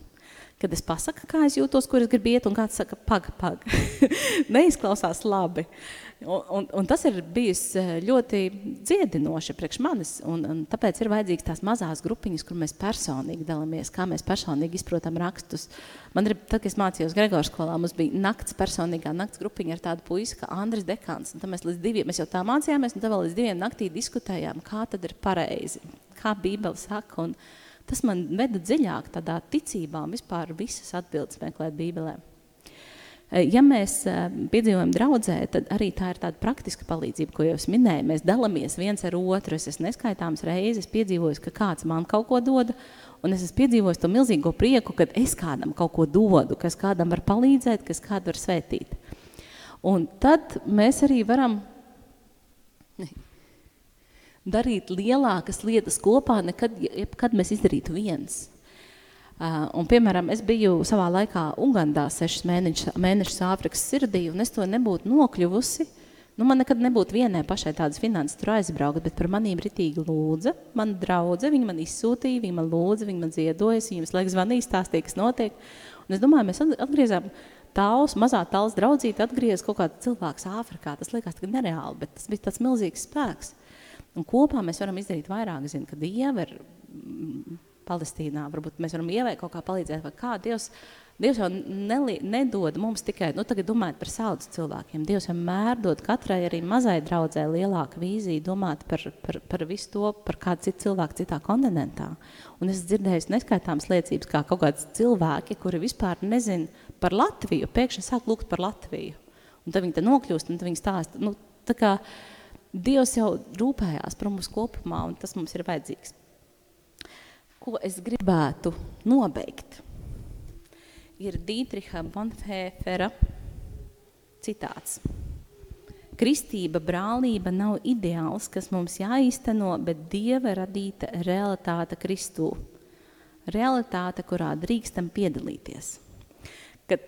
Kad es pasaku, kā es jūtos, kur es gribu iet, un kāds saka, pag, pag, neizklausās labi. Uh, Un, un, un tas ir bijis eh, ļoti dziedinoši priekš manis, un, un tāpēc ir vajadzīgs tās mazās grupiņas, kur mēs personīgi dalāmies, kā mēs personīgi izprotam rakstus. Man ir, tad, kad es mācījos Gregors skolā, mums bija nakts personīgā nakts grupiņa ar tādu puisi kā Andris Dekāns, tad mēs diviem, mēs jau tā mācījāmies, un tad vēl līdz diviem naktī diskutējām, kā tad ir pareizi, kā Bībele saka, un tas man veda dziļāk tādā ticībā un vispār visas atbildes meklēt Bībelē. Eh, ja mēs eh, piedzīvojam draudzē, tad arī tā ir tāda praktiska palīdzība, ko jau es minēju. Mēs dalāmies viens ar otru. Es esmu neskaitāms reizes piedzīvojis, ka kāds man kaut ko dod, un es esmu piedzīvojis to milzīgo prieku, kad es kādam kaut ko dodu, kas kādam var palīdzēt, kas kādu var svētīt. Un tad mēs arī varam darīt lielākas lietas kopā, nekad, kad mēs izdarītu viens. Uh, un, piemēram, es biju savā laikā Ugandā sešas mēnešus, mēnešus Āfrikas sirdī, un es to nebūtu nokļuvusi. Nu, man nekad nebūtu vienai pašai tādas finanses tur aizbraukt, bet par manīm ritīgi lūdza. Mana draudze, viņa man izsūtīja, viņa man lūdza, viņa man ziedojas, viņa visu laiku zvanīja, stāstīja, kas notiek. Un es domāju, mēs atgriezām tāls, mazā tāls draudzīte atgriez kaut kāds cilvēks Āfrikā. Tas liekas nereāli, bet tas bija tāds milzīgs spēks. Un kopā mēs varam izdarīt vairāk. Zinu, ka Dieva ir Palestīnā. Varbūt mēs varam ievēt kaut kā palīdzēt, vai kā Dievs, Dievs jau neli, nedod mums tikai, nu tagad domājot par saudz cilvēkiem. Dievs vienmēr dod katrai arī mazai draudzē lielāka vīzija domāt par, par, par visu to, par kādu citu cilvēku citā kontinentā. Un es dzirdēju neskaitāmas liecības, kā kaut kāds cilvēki, kuri vispār nezin par Latviju, pēkšņi sāk lūgt par Latviju. Un tad viņi te nokļūst, un tad viņi stāsta, nu, tā kā Dievs jau rūpējās par mums kopumā, un tas mums ir vajadzīgs ko es gribētu nobeigt, ir Dītriha Bonfēfera citāts. Kristība, brālība nav ideāls, kas mums jāīsteno, bet Dieva radīta realitāte Kristū. Realitāte, kurā drīkstam piedalīties. Kad,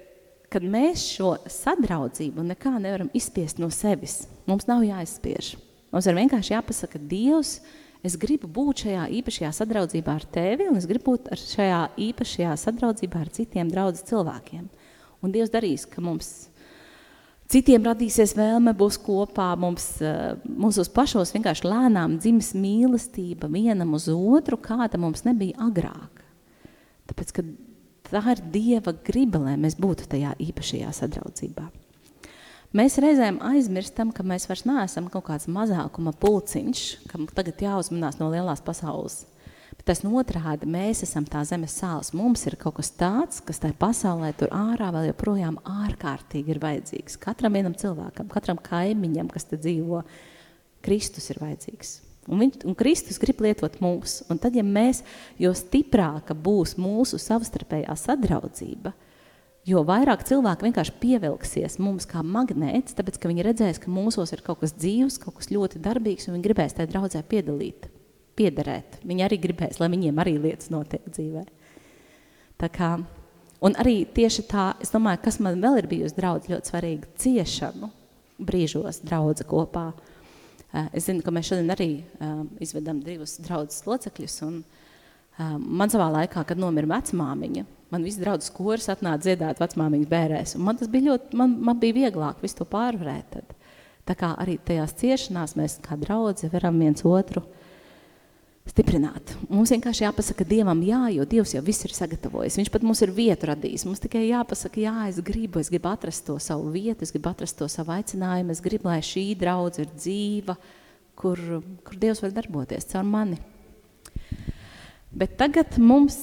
kad mēs šo sadraudzību nekā nevaram izspiest no sevis, mums nav jāizspiež. Mums ir vienkārši jāpasaka, Dievs, Es gribu būt šajā īpašajā sadraudzībā ar tevi, un es gribu būt šajā īpašajā sadraudzībā ar citiem draudzes cilvēkiem. Un Dievs darīs, ka mums citiem radīsies vēlme būs kopā, mums, eh, mūsos pašos vienkārši lēnām dzims mīlestība vienam uz otru, kāda mums nebija agrāk. Tāpēc, ka tā ir Dieva griba, lai mēs būtu tajā īpašajā sadraudzībā. Mēs reizēm aizmirstam, ka mēs vairs neesam kaut kāds mazākuma pulciņš, kam tagad jāuzmanās no lielās pasaules. Bet tas otrādi, mēs esam tā zemes sāls. Mums ir kaut kas tāds, kas tajā pasaulē tur ārā vēl joprojām ārkārtīgi ir vajadzīgs. Katram vienam cilvēkam, katram kaimiņam, kas te dzīvo, Kristus ir vajadzīgs. Un, viņš, un Kristus grib lietot mūs. Un tad, ja mēs, jo stiprāka būs mūsu savstarpējā sadraudzība – Jo vairāk cilvēki vienkārši pievilksies mums kā magnēts, tāpēc, ka viņi redzēs, ka mūsos ir kaut kas dzīvs, kaut kas ļoti darbīgs, un viņi gribēs tajā draudzē piedalīt, piederēt. Viņi arī gribēs, lai viņiem arī lietas notiek dzīvē. Tā kā, un arī tieši tā, es domāju, kas man vēl ir bijusi draudz ļoti svarīga, ciešanu brīžos draudze kopā. Eh, es zinu, ka mēs šodien arī um, izvedam divus draudzes locekļus, un um, man savā laikā, kad nomira vecmāmiņa, Man viss draudzes koris atnāca dziedāt vecmāmiņas bērēs, man tas bija ļoti, man, man bija vieglāk visu to pārvarēt. Tad. Tā kā arī tajās ciešanās mēs kā draudzi varam viens otru stiprināt. Mums vienkārši jāpasaka Dievam jā, jo Dievs jau viss ir sagatavojis. Viņš pat mums ir vietu radījis. Mums tikai jāpasaka jā, es gribu, es gribu atrast to savu vietu, es gribu atrast to savu aicinājumu, es gribu, lai šī draudze ir dzīva, kur, kur Dievs var darboties caur mani. Bet tagad mums